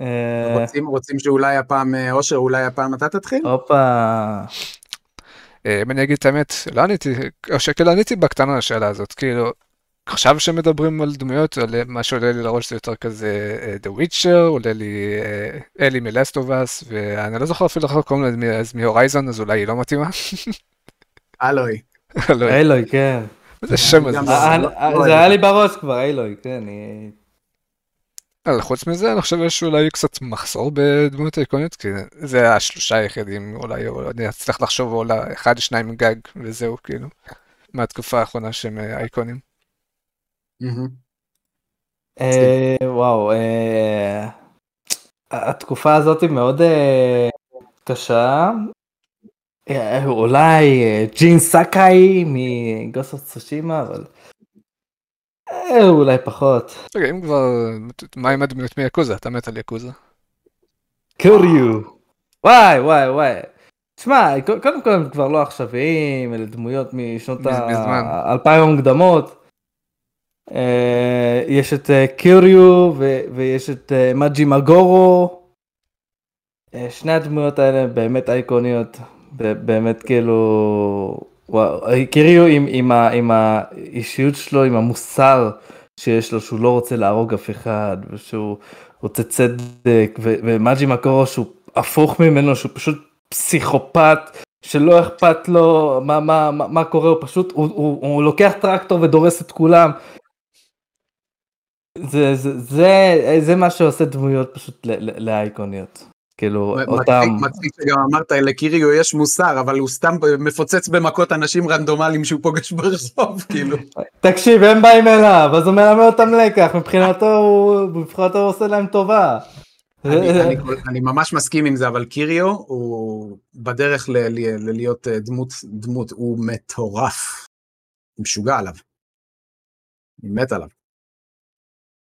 אה, רוצים, רוצים שאולי הפעם, אה, אושר, אולי הפעם אתה תתחיל? הופה. אה, אם אני אגיד את האמת, לא עניתי, או שכאילו עניתי בקטנה לשאלה הזאת, כאילו, עכשיו שמדברים על דמויות, מה שעולה לי לראש זה יותר כזה The Witcher, עולה לי אלי מלסטובס, ואני לא זוכר אפילו איך קוראים לה, אז מהורייזון, אז אולי היא לא מתאימה. אלוי. אלוי, כן. איזה שם הזה. זה היה לי בראש כבר, אלוי, כן. אבל חוץ מזה אני חושב שיש אולי קצת מחסור בדמויות איקוניות כי זה השלושה היחידים אולי או אני אצליח לחשוב אולי אחד שניים גג וזהו כאילו מהתקופה האחרונה שהם אייקונים. אה, וואו אה, התקופה הזאת היא מאוד אה, קשה אולי ג'ין סאקאי מגוסו צושימה אבל אולי פחות. רגע, אם כבר, מה עם הדמויות מיאקוזה? אתה מת על יאקוזה. קוריו. וואי וואי וואי. תשמע, קודם כל הם כבר לא עכשוויים, אלה דמויות משנות האלפיים המוקדמות. אה, יש את אה, קיוריו ויש את מג'י מגורו. שני הדמויות האלה באמת אייקוניות, באמת כאילו, קיריו עם, עם, ה, עם האישיות שלו, עם המוסר שיש לו, שהוא לא רוצה להרוג אף אחד, ושהוא רוצה צדק, ומג'י מקורו שהוא הפוך ממנו, שהוא פשוט פסיכופת, שלא אכפת לו מה, מה, מה, מה קורה, הוא פשוט, הוא, הוא, הוא לוקח טרקטור ודורס את כולם. זה, זה, זה, זה מה שעושה דמויות פשוט לאייקוניות. כאילו אותם... מצחיק שגם אמרת לקיריו יש מוסר אבל הוא סתם מפוצץ במכות אנשים רנדומליים שהוא פוגש ברחוב כאילו. תקשיב הם באים אליו אז הוא מלמד אותם לקח מבחינתו הוא מבחינתו הוא עושה להם טובה. אני ממש מסכים עם זה אבל קיריו הוא בדרך להיות אה, דמות דמות הוא מטורף. משוגע עליו. אני מת עליו.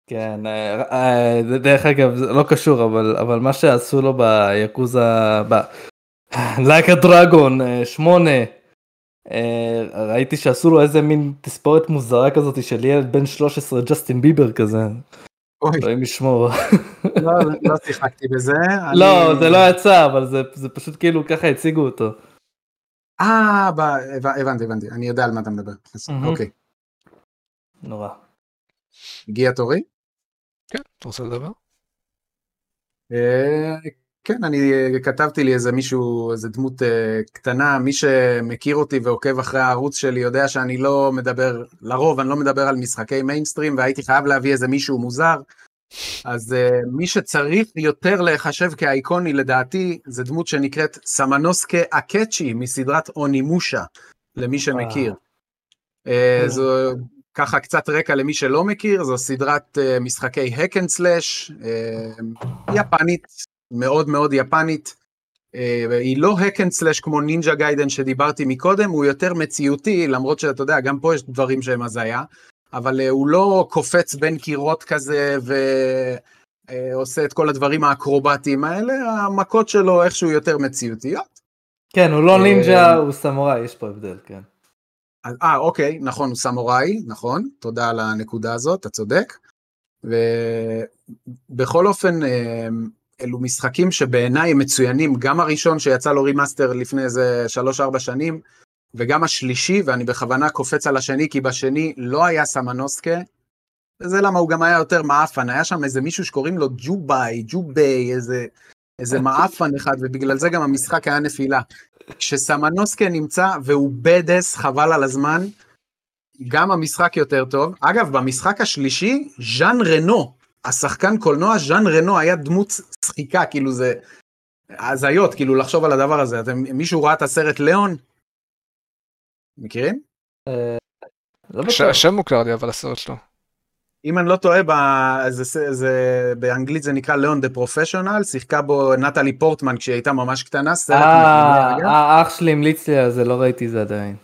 כן, אה, אה, דרך אגב זה לא קשור אבל אבל מה שעשו לו ביאקוזה, ב... like a dragon 8, אה, ראיתי שעשו לו איזה מין תספורת מוזרה כזאת של ילד בן 13 ג'סטין ביבר כזה. אלוהים ישמור. לא, לא שיחקתי בזה. לא, זה לא יצא אבל זה פשוט כאילו ככה הציגו אותו. אה, הבנתי, הבנתי, אני יודע על מה אתה מדבר. אוקיי. נורא. הגיע תורי? כן, אתה רוצה לדבר? אה, כן, אני כתבתי לי איזה מישהו, איזה דמות אה, קטנה, מי שמכיר אותי ועוקב אחרי הערוץ שלי יודע שאני לא מדבר, לרוב אני לא מדבר על משחקי מיינסטרים והייתי חייב להביא איזה מישהו מוזר. אז מי שצריך יותר להיחשב כאייקוני לדעתי זה דמות שנקראת סמנוסקה אקצ'י מסדרת אונימושה, למי שמכיר. זו ככה קצת רקע למי שלא מכיר, זו סדרת uh, משחקי hack and slash, uh, יפנית, מאוד מאוד יפנית. Uh, היא לא hack and slash כמו נינג'ה גיידן שדיברתי מקודם, הוא יותר מציאותי, למרות שאתה יודע, גם פה יש דברים שהם הזיה, אבל הוא לא קופץ בין קירות כזה ועושה את כל הדברים האקרובטיים האלה, המכות שלו איכשהו יותר מציאותיות. כן, הוא לא נינג'ה, הוא סמוראי, יש פה הבדל, כן. אה, אוקיי, נכון, הוא סמוראי, נכון, תודה על הנקודה הזאת, אתה צודק. ובכל אופן, אה, אלו משחקים שבעיניי הם מצוינים, גם הראשון שיצא לו remaster לפני איזה 3-4 שנים, וגם השלישי, ואני בכוונה קופץ על השני, כי בשני לא היה סמנוסקה, וזה למה הוא גם היה יותר מעפן, היה שם איזה מישהו שקוראים לו ג'ובאי, ג'וביי, איזה, איזה מעפן אחד, ובגלל זה גם המשחק היה נפילה. כשסמנוסקה נמצא והוא badass, חבל על הזמן, גם המשחק יותר טוב. אגב, במשחק השלישי, ז'אן רנו, השחקן קולנוע ז'אן רנו היה דמות שחיקה, כאילו זה הזיות, כאילו לחשוב על הדבר הזה. אתם, מישהו ראה את הסרט ליאון? מכירים? אה, לא השם מוכר לי, אבל הסרט שלו. אם אני לא טועה, ב... זה, זה, באנגלית זה נקרא ליאון דה פרופשיונל, שיחקה בו נטלי פורטמן כשהיא הייתה ממש קטנה, סרט אה, האח שלי המליץ לי על זה, לא ראיתי זה עדיין.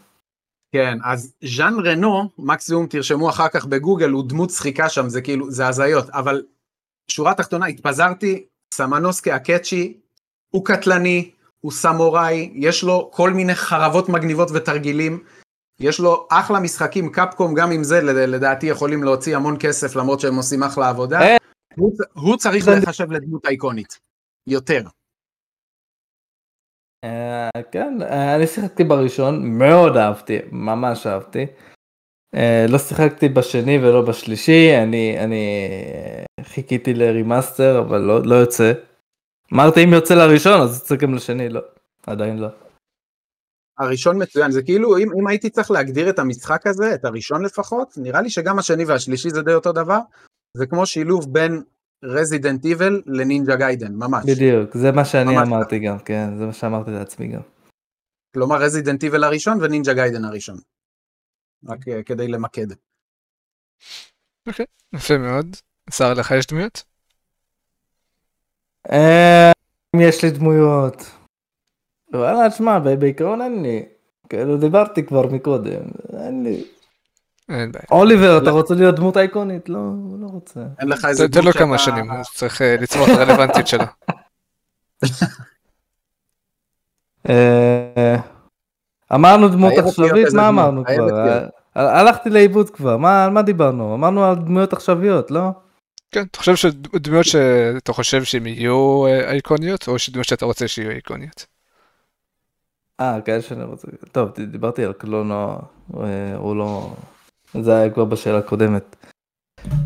כן, אז ז'אן רנו, מקסימום תרשמו אחר כך בגוגל, הוא דמות שחיקה שם, זה כאילו, זה הזיות, אבל שורה תחתונה, התפזרתי, סמנוסקי הקאצ'י, הוא קטלני, הוא סמוראי, יש לו כל מיני חרבות מגניבות ותרגילים. יש לו אחלה משחקים, קפקום גם עם זה לדעתי יכולים להוציא המון כסף למרות שהם עושים אחלה עבודה. אה. הוא, הוא צריך לחשב לדמות אייקונית. יותר. Uh, כן, uh, אני שיחקתי בראשון, מאוד אהבתי, ממש אהבתי. לא שיחקתי בשני ולא בשלישי, אני, אני חיכיתי ל remaster, אבל לא, לא יוצא. אמרתי אם יוצא לראשון אז יוצא גם לשני, לא, עדיין לא. הראשון מצוין, זה כאילו אם, אם הייתי צריך להגדיר את המשחק הזה, את הראשון לפחות, נראה לי שגם השני והשלישי זה די אותו דבר, זה כמו שילוב בין Resident Evil ל Ninja Gaiden, ממש. בדיוק, זה מה שאני ממש אמרתי גם, כן, זה מה שאמרתי לעצמי גם. כלומר Resident Evil הראשון ו Ninja Gaiden הראשון. רק uh, כדי למקד. אוקיי, יפה מאוד. שר לך יש דמויות? אה, אם יש לי דמויות. וואלה, תשמע, בעיקרון אין לי. כאילו דיברתי כבר מקודם, אין לי. אין בעיה. אוליבר, אתה רוצה להיות דמות אייקונית? לא, הוא לא רוצה. אין לך איזה תן לו דמות כמה שאתה- שנים, הוא צריך אה, לצמוח את הרלוונטיות שלו. אה, אמרנו דמות עכשווית, מה דמות, אמרנו כבר? להיות. ה- הלכתי לאיבוד כבר, מה- על מה דיברנו? אמרנו על דמויות עכשוויות, לא? כן, אתה חושב שדמויות שאתה חושב שהן יהיו אה, אייקוניות, או שדמויות שאתה רוצה שיהיו אייקוניות? אה, כאלה שאני רוצה... טוב, דיברתי על קלונו, אה, הוא לא... זה היה כבר בשאלה הקודמת.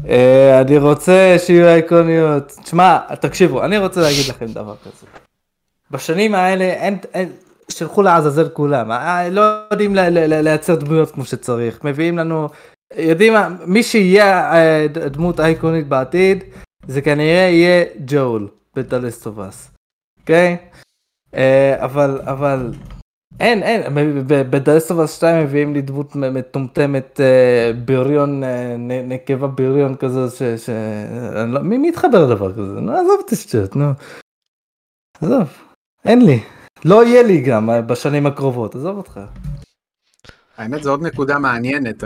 אה, אני רוצה שיהיו אייקוניות. תשמע, תקשיבו, אני רוצה להגיד לכם דבר כזה. בשנים האלה אין... אין... שלחו לעזאזל כולם, אה, לא יודעים לייצר דמויות כמו שצריך, מביאים לנו, יודעים מה, מי שיהיה דמות אייקונית בעתיד, זה כנראה יהיה ג'ול בדלסטובס, אוקיי? אבל, אבל, אין, אין, בדלסטובס 2 מביאים לי דמות מטומטמת, אה, בריון, אה, נקבה בריון כזה, ש... ש... לא- מי יתחבר לדבר כזה? נו, עזוב את השטויות, נו. עזוב, אין לי. לא יהיה לי גם אה, בשנים הקרובות, עזוב אותך. האמת זו עוד נקודה מעניינת,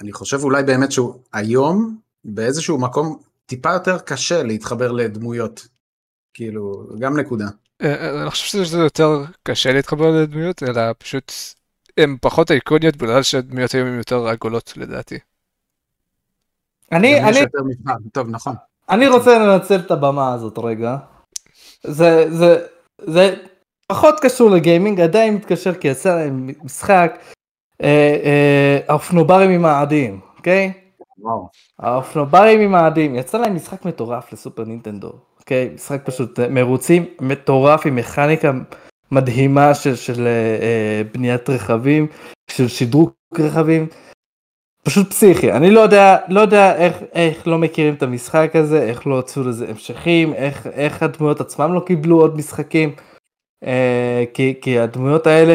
אני חושב אולי באמת שהוא היום באיזשהו מקום טיפה יותר קשה להתחבר לדמויות. כאילו, גם נקודה. אה, אה, אני חושב שזה יותר קשה להתחבר לדמויות, אלא פשוט הן פחות אייקוניות בגלל שהדמויות היום הן יותר עגולות לדעתי. אני, אני, טוב, נכון. אני רוצה לנצל את הבמה הזאת רגע. זה, זה, זה פחות קשור לגיימינג, עדיין מתקשר כי יצא להם משחק, אה, האופנוברים עם האדים, אוקיי? וואו. האופנוברים עם האדים, יצא להם משחק מטורף לסופר נינטנדו, אוקיי? משחק פשוט אה, מרוצים מטורף עם מכניקה מדהימה של, של אה, בניית רכבים, של שדרוג רכבים. פשוט פסיכי, אני לא יודע, לא יודע איך, איך לא מכירים את המשחק הזה, איך לא הוצאו לזה המשכים, איך, איך הדמויות עצמם לא קיבלו עוד משחקים, אה, כי, כי הדמויות האלה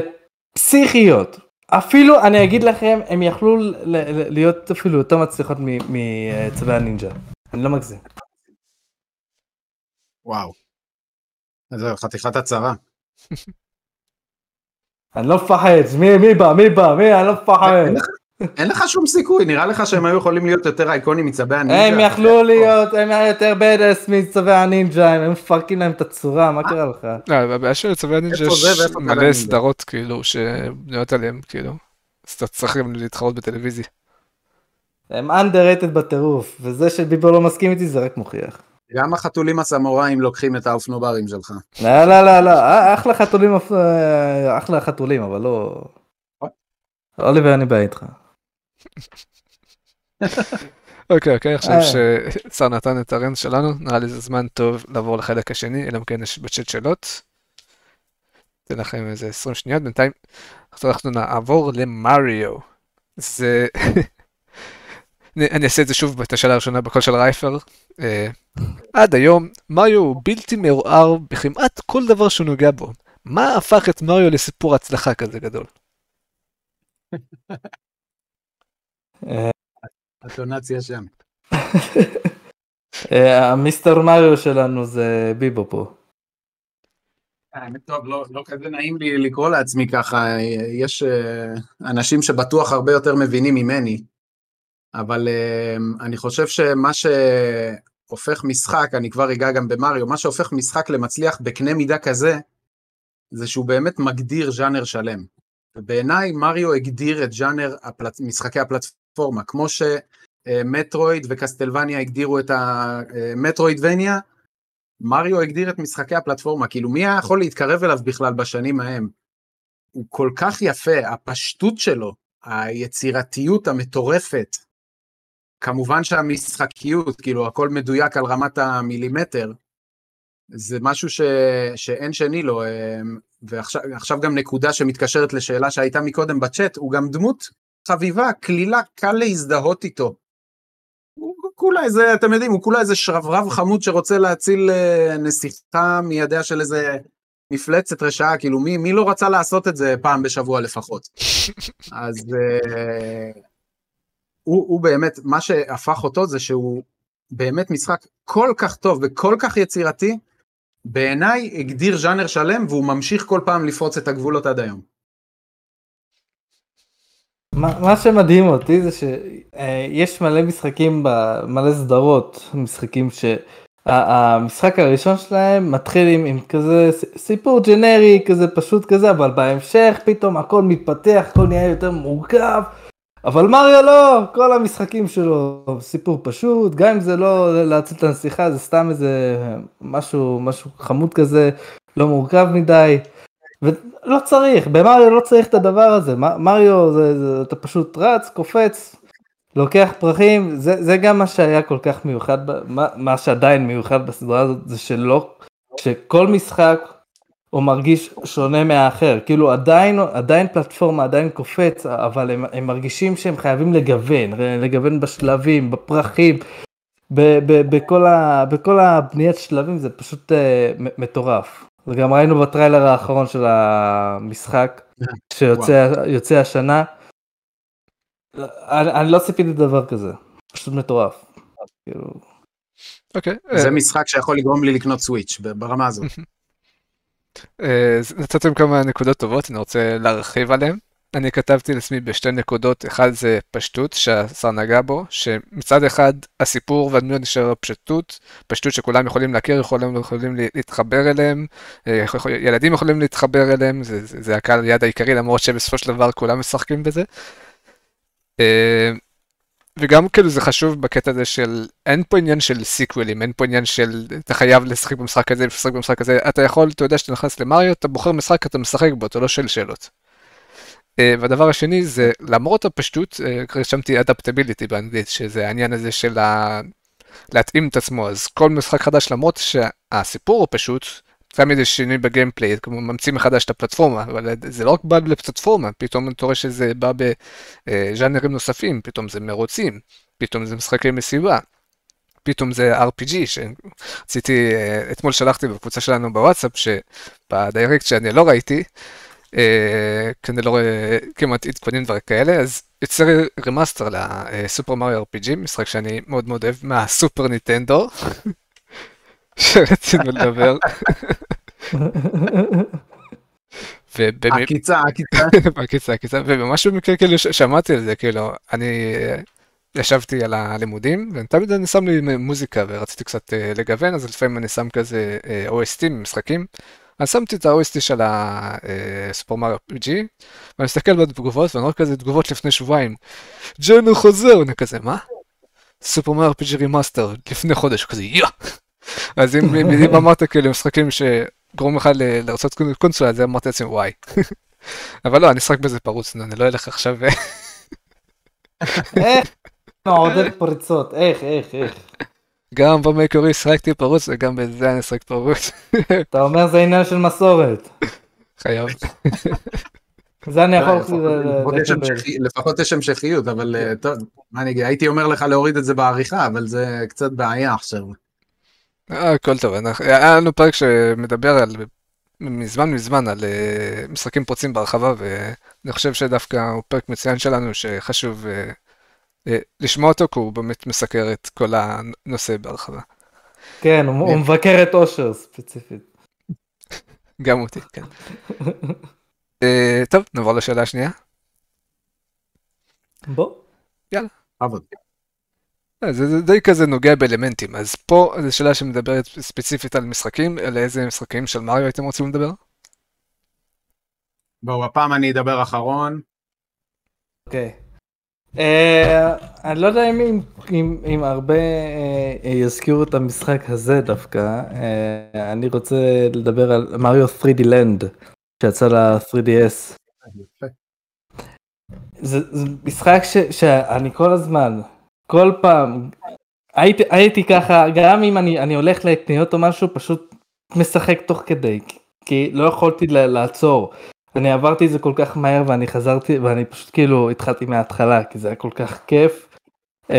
פסיכיות. אפילו, אני אגיד לכם, הם יכלו להיות אפילו יותר מצליחות מצווי הנינג'ה. אני לא מגזים. וואו. אז זהו, חתיכת הצהרה. אני לא מפחד, מי, מי בא, מי בא, מי, אני לא מפחד. אין לך- אין לך שום סיכוי, נראה לך שהם היו יכולים להיות יותר אייקונים מצבי הנינג'ה. הם יכלו להיות, הם היו יותר בדס מצווי הנינג'ה, הם מפרקים להם את הצורה, מה קרה לך? לא, הבעיה של צווי הנינג'ה יש מלא? סדרות כאילו שבנויות עליהם כאילו. אז אתה צריך גם להתחרות בטלוויזיה. הם underrated בטירוף, וזה שביבו לא מסכים איתי זה רק מוכיח. גם החתולים הסמוראים לוקחים את האופנוברים שלך. לא, לא, לא, לא, אה, אחלה חתולים, אה, אחלה חתולים, אבל לא... אוליבר, אני בעיה איתך. אוקיי אוקיי עכשיו אה. ששר נתן את הרנט שלנו נראה לי זה זמן טוב לעבור לחלק השני אלא אם כן יש בצ'אט שאלות. אתן לכם איזה 20 שניות בינתיים עכשיו אנחנו נעבור למריו. זה אני אני אעשה את זה שוב את השאלה הראשונה בקול של רייפר. אה, עד היום מריו הוא בלתי מעורער בכמעט כל דבר שהוא נוגע בו. מה הפך את מריו לסיפור הצלחה כזה גדול? אה, הטונציה שם. אה, המיסטר מריו שלנו זה ביבו פה. האמת טוב, לא, לא כזה נעים לי לקרוא לעצמי ככה, יש אנשים שבטוח הרבה יותר מבינים ממני, אבל אה, אני חושב שמה שהופך משחק, אני כבר אגע גם במריו, מה שהופך משחק למצליח בקנה מידה כזה, זה שהוא באמת מגדיר ז'אנר שלם. ובעיניי מריו הגדיר את ז'אנר הפלט... משחקי הפלטפורמה, כמו שמטרואיד וקסטלווניה הגדירו את המטרואידבניה, מריו הגדיר את משחקי הפלטפורמה, כאילו מי היה יכול להתקרב אליו בכלל בשנים ההם? הוא כל כך יפה, הפשטות שלו, היצירתיות המטורפת, כמובן שהמשחקיות, כאילו הכל מדויק על רמת המילימטר, זה משהו ש... שאין שני לו, אמ, ועכשיו עכשיו גם נקודה שמתקשרת לשאלה שהייתה מקודם בצ'אט, הוא גם דמות חביבה, קלילה, קל להזדהות איתו. הוא כולה איזה, אתם יודעים, הוא כולה איזה שרברב חמוד שרוצה להציל אה, נסיכה מידיה של איזה מפלצת רשעה, כאילו מי, מי לא רצה לעשות את זה פעם בשבוע לפחות? אז אה, הוא, הוא באמת, מה שהפך אותו זה שהוא באמת משחק כל כך טוב וכל כך יצירתי, בעיניי הגדיר ז'אנר שלם והוא ממשיך כל פעם לפרוץ את הגבולות עד היום. מה, מה שמדהים אותי זה שיש מלא משחקים, מלא סדרות, משחקים שהמשחק הראשון שלהם מתחיל עם, עם כזה סיפור ג'נרי, כזה פשוט כזה, אבל בהמשך פתאום הכל מתפתח, הכל נהיה יותר מורכב. אבל מריו לא, כל המשחקים שלו סיפור פשוט, גם אם זה לא להציל את הנסיכה, זה סתם איזה משהו, משהו חמוד כזה, לא מורכב מדי. ולא צריך, במריו לא צריך את הדבר הזה, מריו זה, זה אתה פשוט רץ, קופץ, לוקח פרחים, זה, זה גם מה שהיה כל כך מיוחד, מה, מה שעדיין מיוחד בסדרה הזאת, זה שלא, שכל משחק הוא מרגיש שונה מהאחר, כאילו עדיין, עדיין פלטפורמה, עדיין קופץ, אבל הם, הם מרגישים שהם חייבים לגוון, לגוון בשלבים, בפרחים, ב, ב, בכל, ה, בכל הבניית שלבים, זה פשוט uh, מטורף. וגם ראינו בטריילר האחרון של המשחק, שיוצא השנה. אני, אני לא ציפיתי לדבר כזה, פשוט מטורף. כאילו... אוקיי. זה משחק שיכול לגרום לי לקנות סוויץ' ברמה הזאת. אה, נתתם כמה נקודות טובות, אני רוצה להרחיב עליהן. אני כתבתי לעצמי בשתי נקודות, אחד זה פשטות שהשר נגע בו, שמצד אחד הסיפור והדמויות נשאר פשטות, פשטות שכולם יכולים להכיר, יכולים, יכולים להתחבר אליהם, אה, ילדים יכולים להתחבר אליהם, זה, זה, זה הקהל היד העיקרי למרות שבסופו של דבר כולם משחקים בזה. וגם כאילו זה חשוב בקטע הזה של אין פה עניין של סיקווילים, אין פה עניין של אתה חייב לשחק במשחק הזה, לשחק במשחק הזה, אתה יכול, אתה יודע שאתה נכנס למריו, אתה בוחר משחק, אתה משחק בו, אתה לא שואל שאלות. אה, והדבר השני זה למרות הפשטות, אה, רשמתי אדפטביליטי באנגלית, שזה העניין הזה של ה... להתאים את עצמו, אז כל משחק חדש למרות שהסיפור הוא פשוט, תמיד יש שינוי בגיימפליי, כמו ממציא מחדש את הפלטפורמה, אבל זה לא רק בא לפלטפורמה, פתאום אתה רואה שזה בא בז'אנרים נוספים, פתאום זה מרוצים, פתאום זה משחקי מסיבה, פתאום זה RPG, שרציתי, אה, אתמול שלחתי בקבוצה שלנו בוואטסאפ, שבדיירקט שאני לא ראיתי, אה, כי אני לא רואה כמעט עדכונים דברים כאלה, אז יוצא remaster לסופר מריו RPG, משחק שאני מאוד מאוד אוהב מהסופר נינטנדו, שרצינו לדבר. עקיצה, עקיצה. עקיצה, עקיצה, ובמשהו במקרה כאילו שמעתי על זה, כאילו, אני אה, ישבתי על הלימודים, ותמיד אני שם לי מוזיקה ורציתי קצת אה, לגוון, אז לפעמים אני שם כזה OST ממשחקים. אז שמתי את ה-OST של הסופר מריו RPG, ואני מסתכל בתגובות, ואני רואה כזה תגובות לפני שבועיים. ג'נו חוזר, אני כזה, מה? סופר מריו RPG remaster, לפני חודש, כזה, יא! אז אם, אם אמרת כאילו משחקים שגורמים לך לרצות קונסולה, אז אמרתי לעצמי, וואי. אבל לא, אני אשחק בזה פרוץ, אני לא אלך עכשיו... איך? מעודד פריצות, איך, איך, איך. גם במקורי שחקתי פרוץ וגם בזה אני אשחק פרוץ. אתה אומר זה עניין של מסורת. חייב. זה אני יכול לקבל. לפחות יש המשכיות, אבל אה, טוב, מה אני אגיד, הייתי אומר לך להוריד את זה בעריכה, אבל זה קצת בעיה עכשיו. אה, הכל טוב, היה לנו פרק שמדבר על, מזמן מזמן, על אה, משחקים פרוצים בהרחבה, ואני חושב שדווקא הוא פרק מצוין שלנו, שחשוב אה, לשמוע אותו, כי הוא באמת מסקר את כל הנושא בהרחבה. כן, הוא מבקר את אושר ספציפית. גם אותי, כן. אה, טוב, נעבור לשאלה השנייה. בוא. יאללה. עבוד. אה, זה די כזה נוגע באלמנטים, אז פה זו שאלה שמדברת ספציפית על משחקים, על איזה משחקים של מריו הייתם רוצים לדבר? בואו, הפעם אני אדבר אחרון. אוקיי. Okay. אה, אני לא יודע אם הרבה אה, יזכירו את המשחק הזה דווקא, אה, אני רוצה לדבר על מריו 3D לנד שיצא ל-3DS. זה משחק שאני כל הזמן, כל פעם, הייתי ככה, גם אם אני הולך לקניות או משהו, פשוט משחק תוך כדי, כי לא יכולתי לעצור. אני עברתי את זה כל כך מהר ואני חזרתי ואני פשוט כאילו התחלתי מההתחלה כי זה היה כל כך כיף. Uh,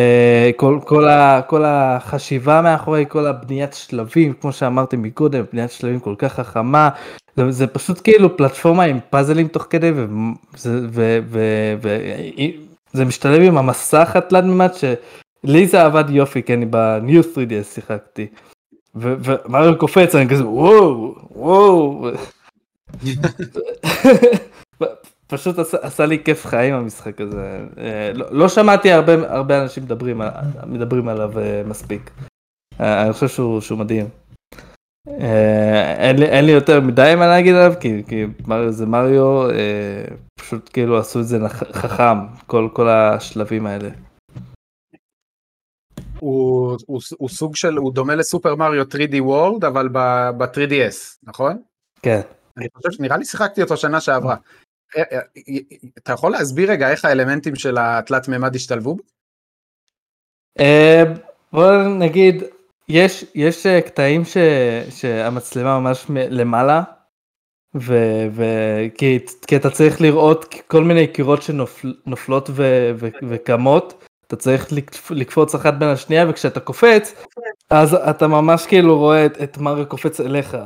כל, כל, ה, כל החשיבה מאחורי כל הבניית שלבים כמו שאמרתי מקודם בניית שלבים כל כך חכמה זה, זה פשוט כאילו פלטפורמה עם פאזלים תוך כדי וזה, ו, ו, ו, זה משתלב עם המסך התלת מימד שלי זה עבד יופי כי אני בניו 3DS שיחקתי. ומריו קופץ אני כזה וואו וואו פשוט עשה, עשה לי כיף חיים המשחק הזה. אה, לא, לא שמעתי הרבה, הרבה אנשים מדברים, מדברים עליו מספיק. אני חושב שהוא, שהוא מדהים. אין לי, אין לי יותר מדי מה להגיד עליו כי, כי מריו זה מריו פשוט כאילו עשו את זה חכם כל כל השלבים האלה. הוא, הוא, הוא סוג של, הוא דומה לסופר מריו 3D וורד, אבל ב-3DS, נכון? כן. אני חושב שנראה לי שיחקתי אותו שנה שעברה. אה, אה, אתה יכול להסביר רגע איך האלמנטים של התלת מימד השתלבו? אה, בוא נגיד, יש, יש קטעים ש, שהמצלמה ממש למעלה, ו, ו, כי, כי אתה צריך לראות כל מיני קירות שנופלות וקמות, אתה צריך לקפוץ אחת בין השנייה וכשאתה קופץ אז אתה ממש כאילו רואה את, את מריו קופץ אליך. 아,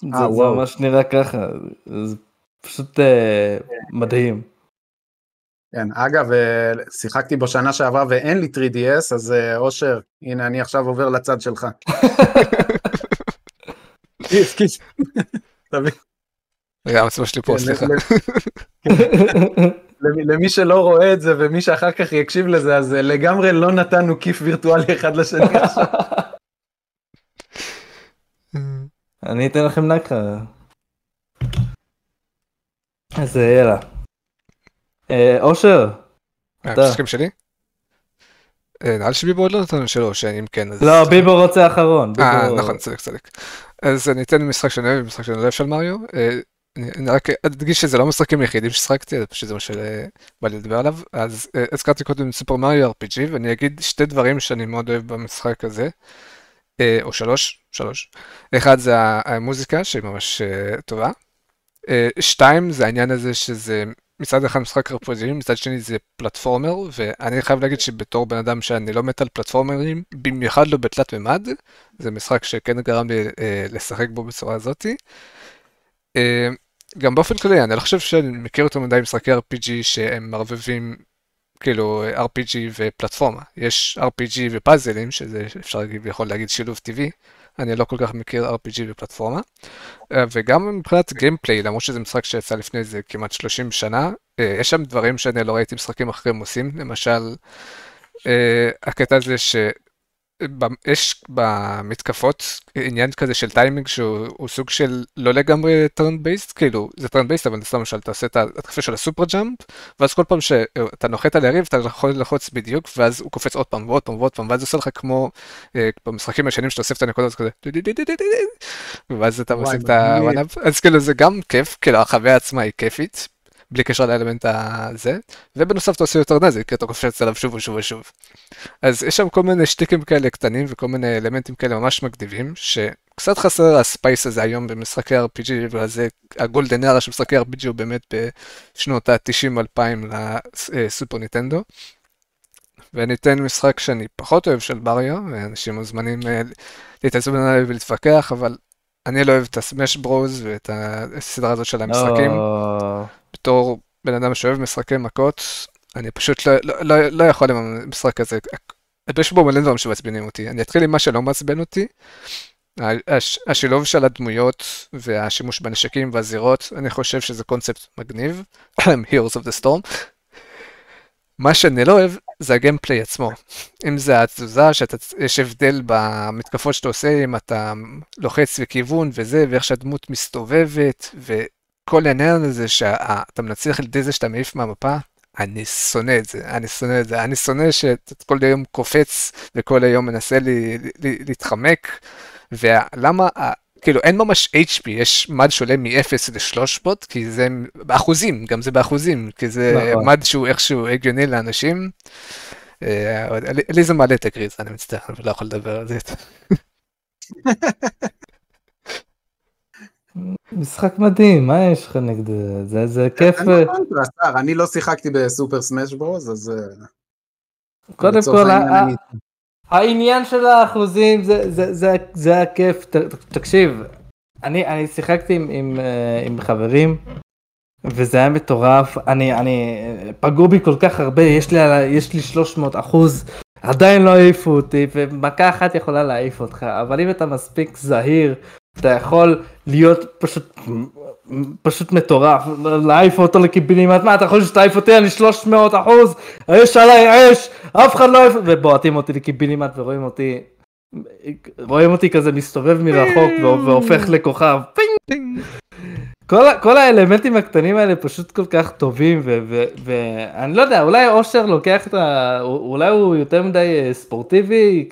זה, זה ממש נראה ככה זה פשוט uh, מדהים. כן, אגב, אה, שיחקתי בו שנה שעברה ואין לי 3DS, אז אה, אושר, הנה אני עכשיו עובר לצד שלך. כיף, כיף. רגע, המצלמה שלי פה, כן, סליחה. למי שלא רואה את זה ומי שאחר כך יקשיב לזה, אז אה, לגמרי לא נתנו כיף וירטואלי אחד לשני עכשיו. אני אתן לכם נקה. אז יאללה. אה, אושר. המשחקים שלי? נראה לי שביבו עוד לא נתנו שלו, שאם כן אז... לא, ביבו רוצה אחרון. אה, נכון, צודק, צודק. אז אני אתן משחק שאני אוהב, משחק שאני אוהב של מריו. אני רק אדגיש שזה לא משחקים היחידים ששחקתי, זה פשוט מה שבא לי לדבר עליו. אז אה, הזכרתי קודם סופר מריו RPG, ואני אגיד שתי דברים שאני מאוד אוהב במשחק הזה, אה, או שלוש, שלוש. אחד זה המוזיקה שהיא ממש אה, טובה. שתיים זה העניין הזה שזה מצד אחד משחק RPG, מצד שני זה פלטפורמר, ואני חייב להגיד שבתור בן אדם שאני לא מת על פלטפורמרים, במיוחד לא בתלת מימד, זה משחק שכן גרם לי לשחק בו בצורה הזאתי. גם באופן כללי, אני לא חושב שאני מכיר יותר מדי משחקי RPG שהם מערבבים כאילו RPG ופלטפורמה. יש RPG ופאזלים, שזה אפשר ויכול להגיד שילוב טבעי, אני לא כל כך מכיר RPG ופלטפורמה. אה, וגם מבחינת גיימפליי, למרות שזה משחק שיצא לפני איזה כמעט 30 שנה, אה, יש שם דברים שאני לא ראיתי משחקים אחרים עושים, למשל, אה, הקטע הזה ש... יש במתקפות עניין כזה של טיימינג שהוא סוג של לא לגמרי turn based, כאילו זה turn based אבל סתם למשל אתה עושה את התקפה של ה super jump ואז כל פעם שאתה נוחת על יריב אתה יכול ללחוץ בדיוק ואז הוא קופץ עוד פעם ועוד פעם ועוד פעם ואז עושה לך כמו אה, במשחקים הישנים שאתה אוסף את הנקודות כזה ואז אתה מוסיף את ה one up אז כאילו זה גם כיף כאילו החוויה עצמה היא כיפית בלי קשר לאלמנט הזה, ובנוסף אתה עושה יותר נזק, כי אתה קופץ עליו שוב ושוב ושוב. אז יש שם כל מיני שטיקים כאלה קטנים וכל מיני אלמנטים כאלה ממש מגניבים, שקצת חסר הספייס הזה היום במשחקי RPG, וזה הגולדן ארה של משחקי RPG הוא באמת בשנות ה-90-2000 לסופר ניטנדו. ואני אתן משחק שאני פחות אוהב של בריו, ואנשים מוזמנים אה, להתעצב עליי ולהתווכח, אבל אני לא אוהב את הסמש ברוז ואת הסדרה הזאת של המשחקים. בתור בן אדם שאוהב משחקי מכות, אני פשוט לא, לא, לא, לא יכול עם המשחק הזה. יש בו מלא דברים שמעצבנים אותי. אני אתחיל עם מה שלא מעצבן אותי. הש, השילוב של הדמויות והשימוש בנשקים והזירות, אני חושב שזה קונספט מגניב. Heroes of the Storm. מה שאני לא אוהב זה הגיימפליי עצמו. אם זה התזוזה, שיש הבדל במתקפות שאתה עושה, אם אתה לוחץ לכיוון וזה, ואיך שהדמות מסתובבת, כל העניין הזה שאתה מנצח על ידי זה שאתה מעיף מהמפה, אני שונא את זה, אני שונא את זה, אני שונא שאתה כל היום קופץ וכל היום מנסה לי, לי, להתחמק, ולמה, כאילו אין ממש HP, יש מד שעולה מ-0 ל-300, כי זה באחוזים, גם זה באחוזים, כי זה נכון. מד שהוא איכשהו הגיוני לאנשים. אה, לי זה מעלה את הגריז, אני מצטער, אני לא יכול לדבר על זה. משחק מדהים, מה יש לך נגד זה? זה כיף. אני לא שיחקתי בסופר סמאש ברוז, אז... אה, קודם כל, העניין של האחוזים זה הכיף, תקשיב, אני שיחקתי עם חברים, וזה היה מטורף, אני, אני, פגעו בי כל כך הרבה, יש לי, יש לי 300 אחוז, עדיין לא העיפו אותי, ומכה אחת יכולה להעיף אותך, אבל אם אתה מספיק זהיר אתה יכול להיות פשוט פשוט מטורף, להעיף אותו לקיבינימט, מה אתה חושב שתעיף אותי? אני 300 אחוז, יש עליי אש, אף אחד לא העיף, ובועטים אותי לקיבינימט ורואים אותי, רואים אותי כזה מסתובב מרחוק והופך לכוכב, כל, כל האלמנטים הקטנים האלה פשוט כל כך טובים ואני לא יודע אולי אושר לוקח את ה... אולי הוא יותר מדי אה, ספורטיבי,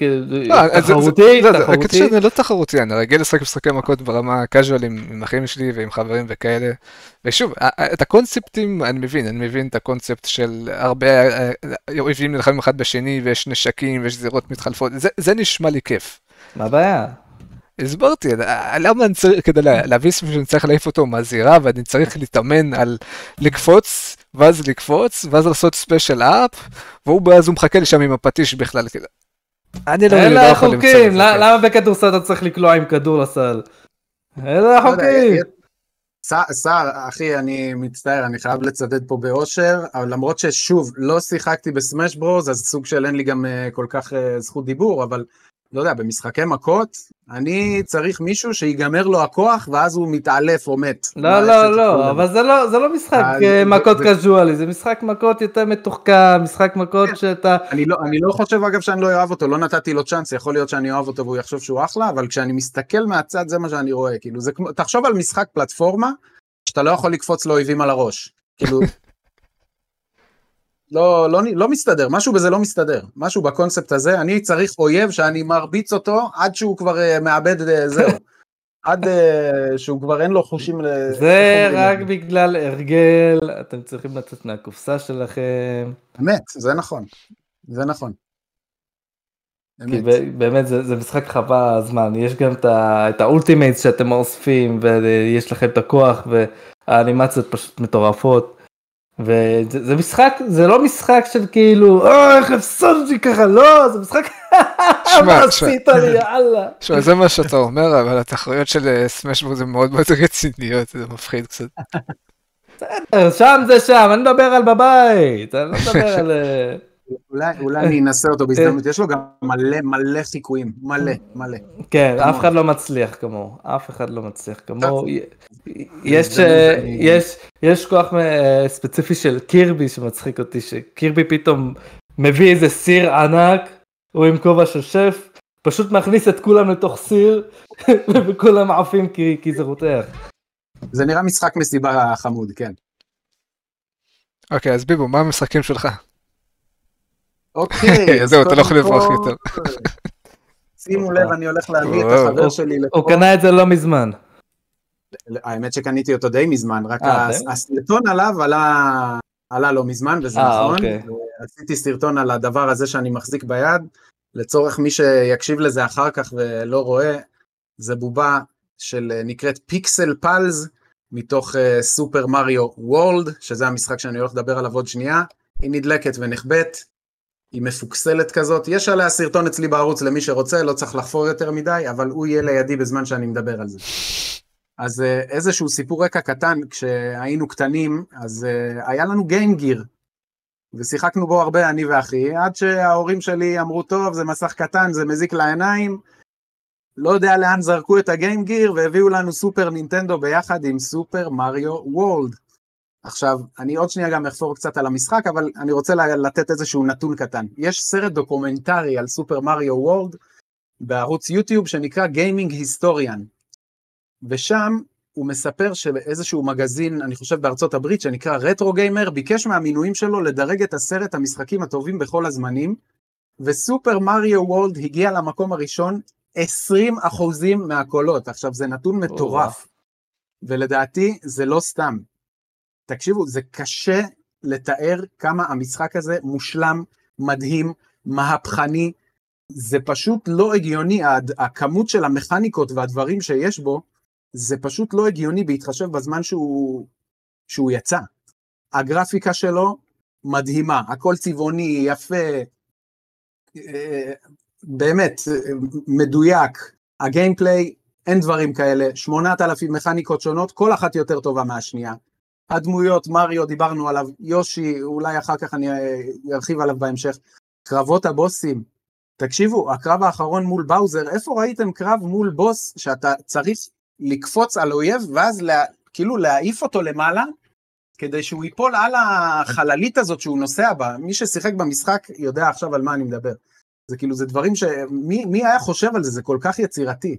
לא, תחרותי, תחרותי. זה לא תחרותי, אני רגיל לשחק משחקי מכות ברמה קאז'ואל עם, עם אחים שלי ועם חברים וכאלה. ושוב, את הקונספטים אני מבין, אני מבין את הקונספט של הרבה אה, אה, אויבים נלחמים אחד בשני ויש נשקים ויש זירות מתחלפות, זה, זה נשמע לי כיף. מה הבעיה? הסברתי, למה אני צריך, כדי להביא ספר שאני צריך להעיף אותו מהזירה ואני צריך להתאמן על לקפוץ, ואז לקפוץ, ואז לעשות ספיישל אפ, והוא אז הוא מחכה לי שם עם הפטיש בכלל, כאילו. אני לא, לא יכול למצוא את זה. למה בכדורסל אתה צריך לקלוע עם כדור לסל? אלה החוקים. סער, אחי, אני מצטער, אני חייב לצדד פה באושר, אבל למרות ששוב, לא שיחקתי בסמאש ברוז, אז סוג של אין לי גם uh, כל כך uh, זכות דיבור, אבל לא יודע, במשחקי מכות, אני צריך מישהו שיגמר לו הכוח ואז הוא מתעלף או מת. לא, לא, לא, אבל זה לא, זה לא משחק אה, מכות קזואלי, זה משחק מכות יותר מתוחכם, משחק מכות כן. שאתה... אני לא, אני לא חושב אגב שאני לא אוהב אותו, לא נתתי לו צ'אנס, יכול להיות שאני אוהב אותו והוא יחשוב שהוא אחלה, אבל כשאני מסתכל מהצד זה מה שאני רואה, כאילו זה כמו, תחשוב על משחק פלטפורמה, שאתה לא יכול לקפוץ לאויבים על הראש, כאילו... לא, לא, לא מסתדר, משהו בזה לא מסתדר, משהו בקונספט הזה, אני צריך אויב שאני מרביץ אותו עד שהוא כבר אה, מאבד, אה, זהו, עד אה, שהוא כבר אין לו חושים. זה רק לי. בגלל הרגל, אתם צריכים לצאת מהקופסה שלכם. אמת, זה נכון, זה נכון. כי באמת זה, זה משחק חווה זמן, יש גם את ה ultimates שאתם אוספים ויש לכם את הכוח והאנימציות פשוט מטורפות. וזה משחק זה לא משחק של כאילו אה, איך הפסדתי ככה לא זה משחק מה עשית לי יאללה. שמע זה מה שאתה אומר אבל התחרויות של סמאשבוק זה מאוד מאוד רציניות זה מפחיד קצת. שם זה שם אני מדבר על בבית אני לא מדבר על. אה, אולי, אולי אני אנסה אותו בהזדמנות, יש לו גם מלא מלא חיקויים, מלא, מלא. כן, אף אחד לא מצליח כמוהו, אף אחד לא מצליח כמוהו. יש, אה, יש, יש כוח אה, ספציפי של קירבי שמצחיק אותי, שקירבי פתאום מביא איזה סיר ענק, הוא עם כובע של שף, פשוט מכניס את כולם לתוך סיר, וכולם עפים כי, כי זה רותח. זה נראה משחק מסיבה חמוד, כן. אוקיי, אז ביבו, מה המשחקים שלך? אוקיי, זהו, אתה לא יכול לברוח יותר. שימו לב, אני הולך להביא את החבר שלי לפה. הוא קנה את זה לא מזמן. האמת שקניתי אותו די מזמן, רק אה, הסרטון עליו עלה לא מזמן, וזה אה, נכון. אוקיי. עשיתי סרטון על הדבר הזה שאני מחזיק ביד, לצורך מי שיקשיב לזה אחר כך ולא רואה, זה בובה של נקראת פיקסל פלז, מתוך סופר מריו וורלד, שזה המשחק שאני הולך לדבר עליו עוד שנייה. היא נדלקת ונחבאת, היא מפוקסלת כזאת, יש עליה סרטון אצלי בערוץ למי שרוצה, לא צריך לחפור יותר מדי, אבל הוא יהיה לידי בזמן שאני מדבר על זה. אז אה, איזשהו סיפור רקע קטן, כשהיינו קטנים, אז אה, היה לנו גיים גיר, ושיחקנו בו הרבה, אני ואחי, עד שההורים שלי אמרו, טוב, זה מסך קטן, זה מזיק לעיניים, לא יודע לאן זרקו את הגיים גיר, והביאו לנו סופר נינטנדו ביחד עם סופר מריו וולד. עכשיו, אני עוד שנייה גם אחפור קצת על המשחק, אבל אני רוצה לתת איזשהו נתון קטן. יש סרט דוקומנטרי על סופר מריו וורלד בערוץ יוטיוב שנקרא Gaming Historian. ושם הוא מספר שאיזשהו מגזין, אני חושב בארצות הברית, שנקרא Retro Gamer, ביקש מהמינויים שלו לדרג את עשרת המשחקים הטובים בכל הזמנים, וסופר מריו וולד הגיע למקום הראשון 20 אחוזים מהקולות. עכשיו, זה נתון מטורף, ולדעתי זה לא סתם. תקשיבו, זה קשה לתאר כמה המשחק הזה מושלם, מדהים, מהפכני, זה פשוט לא הגיוני, הכמות של המכניקות והדברים שיש בו, זה פשוט לא הגיוני בהתחשב בזמן שהוא, שהוא יצא. הגרפיקה שלו מדהימה, הכל צבעוני, יפה, אה, באמת, מדויק. הגיימפליי, אין דברים כאלה, 8,000 מכניקות שונות, כל אחת יותר טובה מהשנייה. הדמויות, מריו, דיברנו עליו, יושי, אולי אחר כך אני ארחיב עליו בהמשך. קרבות הבוסים, תקשיבו, הקרב האחרון מול באוזר, איפה ראיתם קרב מול בוס שאתה צריך לקפוץ על אויב, ואז לה, כאילו להעיף אותו למעלה, כדי שהוא ייפול על החללית הזאת שהוא נוסע בה. מי ששיחק במשחק יודע עכשיו על מה אני מדבר. זה כאילו, זה דברים ש... מי, מי היה חושב על זה? זה כל כך יצירתי.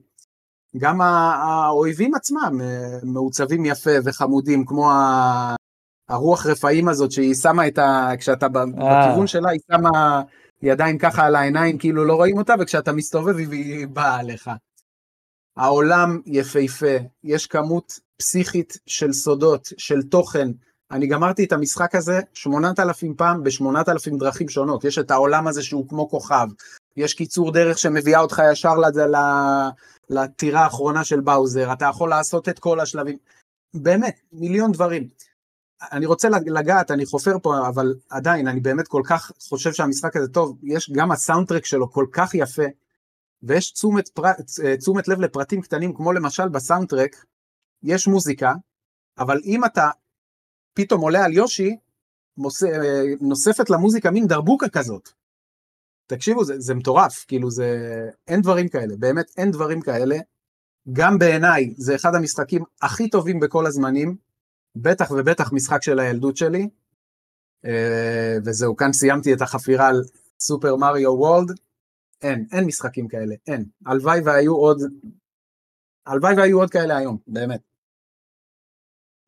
גם האויבים עצמם אה, מעוצבים יפה וחמודים, כמו הרוח רפאים הזאת שהיא שמה את ה... כשאתה אה. בכיוון שלה, היא שמה ידיים ככה על העיניים, כאילו לא רואים אותה, וכשאתה מסתובב היא באה עליך. העולם יפהפה, יש כמות פסיכית של סודות, של תוכן. אני גמרתי את המשחק הזה 8,000 פעם ב-8,000 דרכים שונות. יש את העולם הזה שהוא כמו כוכב, יש קיצור דרך שמביאה אותך ישר לטירה האחרונה של באוזר, אתה יכול לעשות את כל השלבים. באמת, מיליון דברים. אני רוצה לגעת, אני חופר פה, אבל עדיין, אני באמת כל כך חושב שהמשחק הזה טוב, יש גם הסאונדטרק שלו כל כך יפה, ויש תשומת, פר... תשומת לב לפרטים קטנים, כמו למשל בסאונדטרק, יש מוזיקה, אבל אם אתה פתאום עולה על יושי, מוס... נוספת למוזיקה מין דרבוקה כזאת. תקשיבו, זה, זה מטורף, כאילו זה... אין דברים כאלה, באמת אין דברים כאלה. גם בעיניי זה אחד המשחקים הכי טובים בכל הזמנים, בטח ובטח משחק של הילדות שלי. אה, וזהו, כאן סיימתי את החפירה על סופר מריו וולד. אין, אין משחקים כאלה, אין. הלוואי והיו עוד, הלוואי והיו עוד כאלה היום, באמת.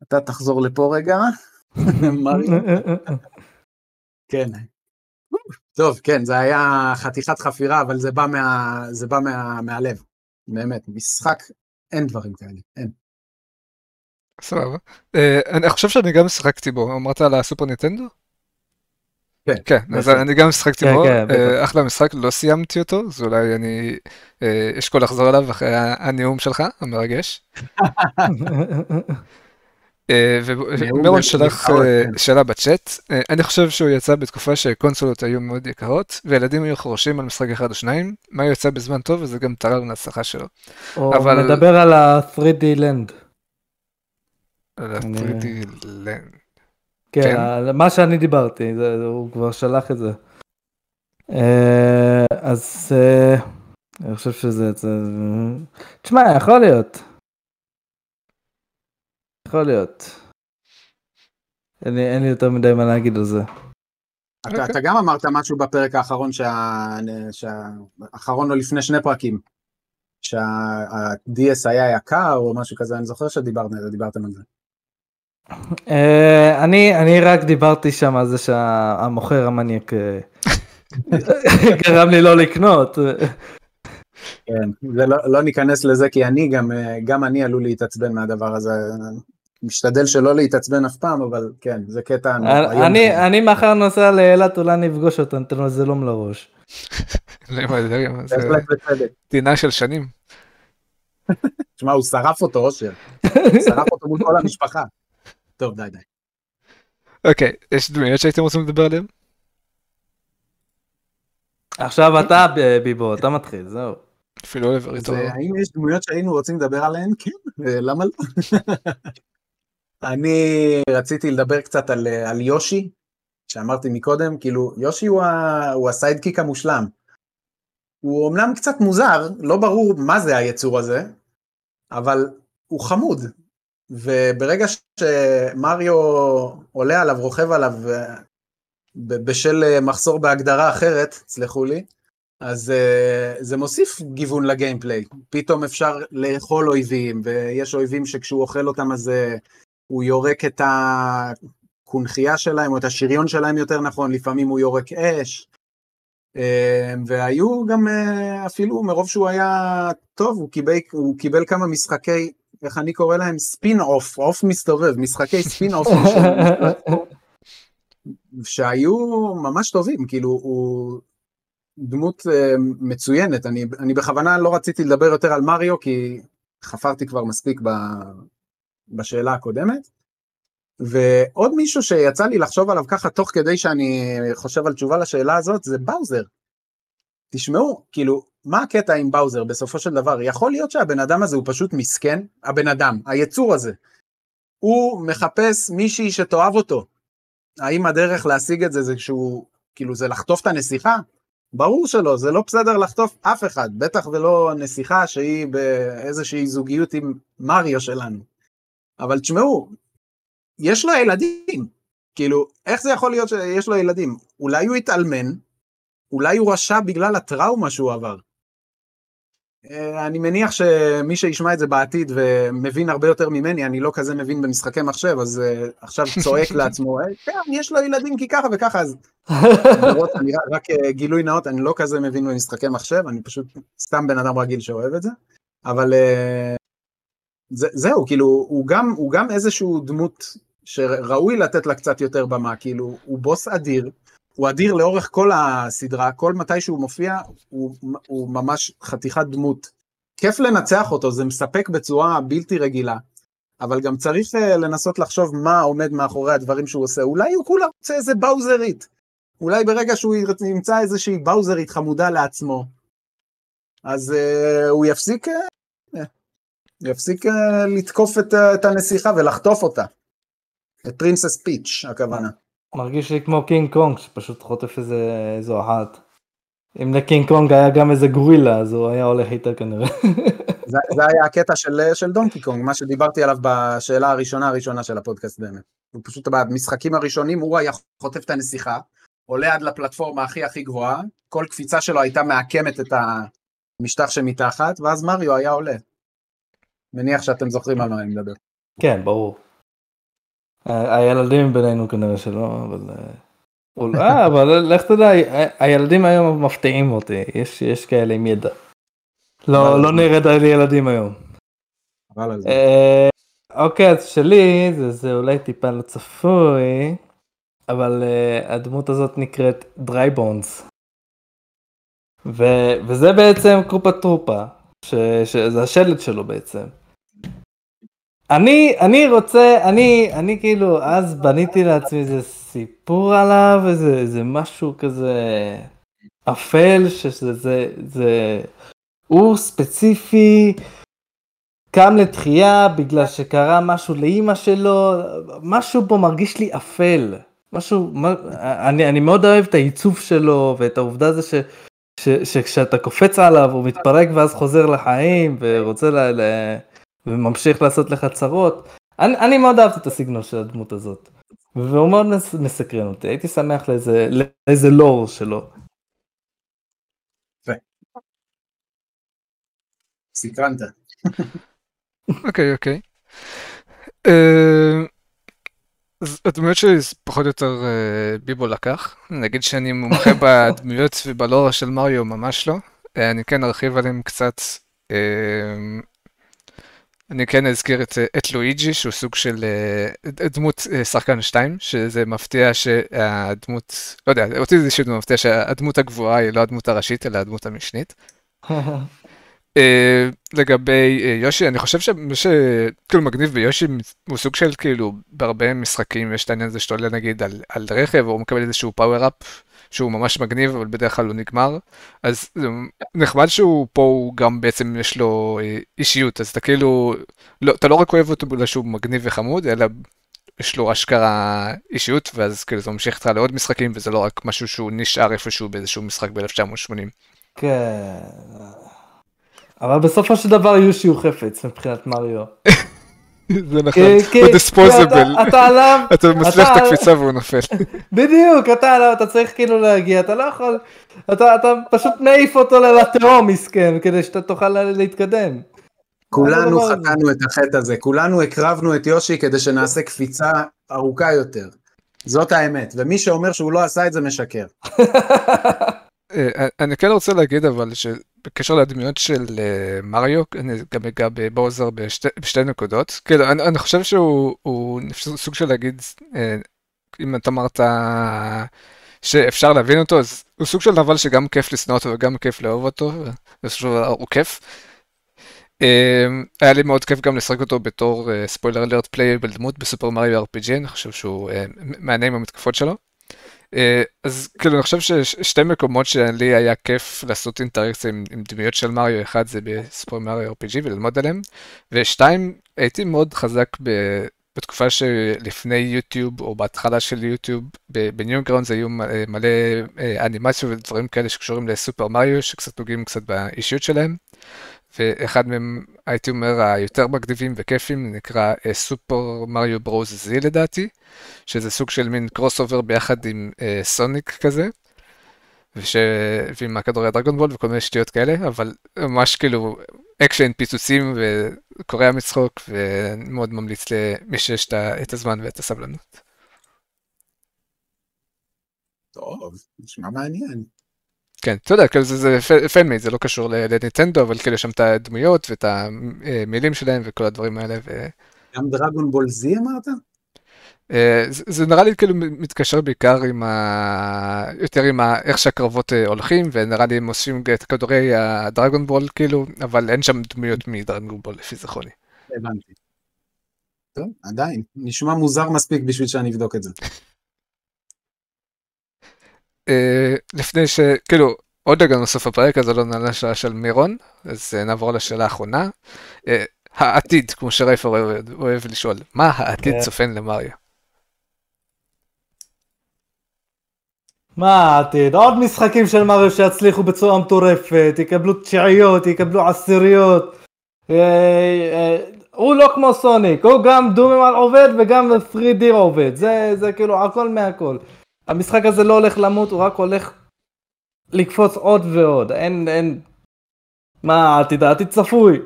אתה תחזור לפה רגע, מריו. כן. טוב, כן, זה היה חתיכת חפירה, אבל זה בא, מה, זה בא מה, מהלב, באמת. משחק, אין דברים כאלה, אין. סבבה. אה, אני חושב שאני גם שיחקתי בו, אמרת על הסופר ניטנדו? כן. כן, אז אני גם שיחקתי כן, בו, כן, אה, אחלה משחק, לא סיימתי אותו, אז אולי אני אה, אשקול לחזור אליו אחרי הנאום שלך, המרגש. ומרון שלח. שאלה בצ'אט, אני חושב שהוא יצא בתקופה שקונסולות היו מאוד יקרות, וילדים היו חורשים על משחק אחד או שניים, מה יוצא בזמן טוב וזה גם תרם להצלחה שלו. או נדבר על ה-3D Land. רציתי ל... כן, כן, מה שאני דיברתי, זה, הוא כבר שלח את זה. אה, אז אה, אני חושב שזה... זה... תשמע, יכול להיות. יכול להיות. אין לי, אין לי יותר מדי מה להגיד על זה. אתה, okay. אתה גם אמרת משהו בפרק האחרון, שהאחרון שה... או לפני שני פרקים, שה-DS היה יקר או משהו כזה, אני זוכר שדיברתם על זה. אה, אני אני רק דיברתי שם על זה שהמוכר המניאק אה, גרם לי לא לקנות. כן, לא, לא ניכנס לזה כי אני גם, אה, גם אני עלול להתעצבן מהדבר הזה. משתדל שלא להתעצבן אף פעם, אבל כן, זה קטע... אני, אני מחר נוסע לאילת, אולי נפגוש אותו, נתן לו זלום לראש. זה דינה של שנים. תשמע, הוא שרף אותו, אושר. שרף אותו מול כל המשפחה. טוב, די, די. אוקיי, יש דמויות שהייתם רוצים לדבר עליהן? עכשיו אתה ביבו, אתה מתחיל, זהו. אפילו לא איתו. האם יש דמויות שהיינו רוצים לדבר עליהן? כן, למה לא? אני רציתי לדבר קצת על, על יושי, שאמרתי מקודם, כאילו, יושי הוא, ה, הוא הסיידקיק המושלם. הוא אמנם קצת מוזר, לא ברור מה זה היצור הזה, אבל הוא חמוד, וברגע שמריו עולה עליו, רוכב עליו, בשל מחסור בהגדרה אחרת, סלחו לי, אז uh, זה מוסיף גיוון לגיימפליי. פתאום אפשר לאכול אויבים, ויש אויבים שכשהוא אוכל אותם אז uh, הוא יורק את הקונכייה שלהם, או את השריון שלהם יותר נכון, לפעמים הוא יורק אש. והיו גם אפילו מרוב שהוא היה טוב, הוא קיבל, הוא קיבל כמה משחקי איך אני קורא להם? spin off, עוף מסתובב, משחקי spin off. שהיו ממש טובים, כאילו הוא דמות אה, מצוינת, אני, אני בכוונה לא רציתי לדבר יותר על מריו כי חפרתי כבר מספיק ב, בשאלה הקודמת. ועוד מישהו שיצא לי לחשוב עליו ככה תוך כדי שאני חושב על תשובה לשאלה הזאת זה באוזר. תשמעו, כאילו, מה הקטע עם באוזר בסופו של דבר? יכול להיות שהבן אדם הזה הוא פשוט מסכן? הבן אדם, היצור הזה. הוא מחפש מישהי שתאהב אותו. האם הדרך להשיג את זה זה שהוא, כאילו, זה לחטוף את הנסיכה? ברור שלא, זה לא בסדר לחטוף אף אחד, בטח ולא נסיכה שהיא באיזושהי זוגיות עם מריו שלנו. אבל תשמעו, יש לו ילדים, כאילו, איך זה יכול להיות שיש לו ילדים? אולי הוא התאלמן, אולי הוא רשע בגלל הטראומה שהוא עבר. אה, אני מניח שמי שישמע את זה בעתיד ומבין הרבה יותר ממני, אני לא כזה מבין במשחקי מחשב, אז uh, עכשיו צועק לעצמו, כן, יש לו ילדים כי ככה וככה, אז... אני רק uh, גילוי נאות, אני לא כזה מבין במשחקי מחשב, אני פשוט סתם בן אדם רגיל שאוהב את זה, אבל זה, זהו, כאילו, הוא גם, הוא גם איזשהו דמות שראוי לתת לה קצת יותר במה, כאילו, הוא בוס אדיר, הוא אדיר לאורך כל הסדרה, כל מתי שהוא מופיע, הוא, הוא ממש חתיכת דמות. כיף לנצח אותו, זה מספק בצורה בלתי רגילה, אבל גם צריך uh, לנסות לחשוב מה עומד מאחורי הדברים שהוא עושה. אולי הוא כולה רוצה איזה באוזרית. אולי ברגע שהוא ימצא איזושהי באוזרית חמודה לעצמו, אז uh, הוא יפסיק, uh, יפסיק uh, לתקוף את, uh, את הנסיכה ולחטוף אותה. את פרינסס פיץ', הכוונה. מרגיש לי כמו קינג קונג שפשוט חוטף איזה איזו אחת. אם לקינג קונג היה גם איזה גורילה אז הוא היה הולך איתה כנראה. זה, זה היה הקטע של, של דונקי קונג, מה שדיברתי עליו בשאלה הראשונה הראשונה של הפודקאסט באמת. הוא פשוט במשחקים הראשונים הוא היה חוטף את הנסיכה, עולה עד לפלטפורמה הכי הכי גבוהה, כל קפיצה שלו הייתה מעקמת את המשטח שמתחת, ואז מריו היה עולה. מניח שאתם זוכרים על מה אני מדבר. כן, ברור. הילדים בינינו כנראה שלא, אבל... אה, אה אבל לך תדע, הילדים היום מפתיעים אותי, יש, יש כאלה עם ידע. לא, לא נרד על ילדים היום. אה, אוקיי, אז שלי זה, זה אולי טיפה לא צפוי, אבל אה, הדמות הזאת נקראת Dry Bones. וזה בעצם קופה טרופה, שזה השלט שלו בעצם. אני, אני רוצה, אני, אני כאילו, אז בניתי לעצמי איזה סיפור עליו, איזה, איזה משהו כזה אפל, שזה, זה, זה, הוא ספציפי, קם לתחייה בגלל שקרה משהו לאימא שלו, משהו פה מרגיש לי אפל. משהו, מה, אני, אני מאוד אוהב את העיצוב שלו ואת העובדה זה ש, ש, שכשאתה קופץ עליו הוא מתפרק ואז חוזר לחיים ורוצה ל... ל וממשיך לעשות לך צרות. אני, אני מאוד אהבתי את הסגנון של הדמות הזאת. והוא מאוד מסקרן אותי, הייתי שמח לאיזה, לאיזה לור שלו. סקרנת. אוקיי, אוקיי. אה, הדמויות שלי זה פחות או יותר אה, ביבו לקח. נגיד שאני מומחה בדמויות ובלורה של מריו ממש לא. אה, אני כן ארחיב עליהם קצת. אני כן אזכיר את, את לואיג'י, שהוא סוג של uh, דמות uh, שחקן 2, שזה מפתיע שהדמות, לא יודע, אותי זה אישית מפתיע שהדמות הגבוהה היא לא הדמות הראשית, אלא הדמות המשנית. לגבי יושי, אני חושב שמה שכאילו מגניב ביושי הוא סוג של כאילו, בהרבה משחקים יש את העניין הזה שאתה עולה נגיד על, על רכב, או מקבל איזשהו פאוור-אפ שהוא ממש מגניב, אבל בדרך כלל הוא נגמר. אז זה נחמד שהוא פה, הוא גם בעצם יש לו אה, אישיות, אז אתה כאילו, לא, אתה לא רק אוהב אותו בגלל שהוא מגניב וחמוד, אלא יש לו אשכרה אישיות, ואז כאילו זה ממשיך איתך לעוד משחקים, וזה לא רק משהו שהוא נשאר איפשהו באיזשהו משחק ב-1980. כן. אבל בסופו של דבר יושי הוא חפץ מבחינת מריו. זה נכון, הוא דיספוזיבל. אתה עליו, אתה מצליח את הקפיצה והוא נופל. בדיוק, אתה עליו, אתה צריך כאילו להגיע, אתה לא יכול, אתה פשוט מעיף אותו לתהום מסכן, כדי שאתה תוכל להתקדם. כולנו חטאנו את החטא הזה, כולנו הקרבנו את יושי כדי שנעשה קפיצה ארוכה יותר. זאת האמת, ומי שאומר שהוא לא עשה את זה משקר. אה, אני כן רוצה להגיד אבל בקשר לדמויות של אה, מריו, אני גם אגע בבוזר בשתי, בשתי נקודות. כאילו, אני, אני חושב שהוא סוג של להגיד, אה, אם אתה אמרת שאפשר להבין אותו, אז הוא סוג של נבל שגם כיף לשנוא אותו וגם כיף לאהוב אותו, בסופו של דבר הוא כיף. אה, היה לי מאוד כיף גם לשחק אותו בתור spoiler alert playable דמות בסופר מריו RPG, אני חושב שהוא מהנה עם המתקפות שלו. אה, אז כאילו אני חושב ששתי מקומות שלי היה כיף לעשות אינטראקציה עם, עם דמויות של מריו, אחד זה בספור מריו RPG וללמוד עליהם, ושתיים, הייתי מאוד חזק בתקופה שלפני יוטיוב, או בהתחלה של יוטיוב, בניוגראונד היו מלא אנימציות ודברים כאלה שקשורים לסופר מריו, שקצת נוגעים קצת באישיות שלהם. ואחד מהם, הייתי אומר, היותר מגניבים וכיפים, נקרא סופר מריו ברוז זי לדעתי, שזה סוג של מין crossover ביחד עם סוניק כזה. וש... ועם הכדורי הדרגון בול וכל מיני שטויות כאלה, אבל ממש כאילו אקשן, פיצוצים וקורע מצחוק, ואני מאוד ממליץ למי שיש את הזמן ואת הסבלנות. טוב, נשמע מעניין. כן, אתה יודע, כאילו זה, fan made, זה לא קשור לנינטנדו, אבל כאילו יש שם את הדמויות ואת המילים שלהם וכל הדברים האלה. ו... גם דרגון בול זי אמרת? אה, זה, זה נראה לי כאילו מתקשר בעיקר עם ה... יותר עם ה... איך שהקרבות אה, הולכים, ונראה לי הם עושים את כדורי הדרגון בול כאילו, אבל אין שם דמויות מדרגון בול לפי זכרוני. הבנתי. טוב, עדיין, נשמע מוזר מספיק בשביל שאני אבדוק את זה. אה, לפני ש... כאילו, עוד רגע נוסף הפרק, אז לא נעלה לשאלה של מירון, אז נעבור לשאלה האחרונה. העתיד, כמו שרייפר אוהב, אוהב לשאול, מה העתיד. צופן למריה? מה העתיד? עוד משחקים של מריו שיצליחו בצורה מטורפת, יקבלו תשיעיות, יקבלו עשיריות. אה, אה, הוא לא כמו סוניק, הוא גם דוממל עובד וגם 3D עובד, זה, זה כאילו הכל מהכל. המשחק הזה לא הולך למות, הוא רק הולך לקפוץ עוד ועוד, אין, אין... מה העתיד? העתיד צפוי.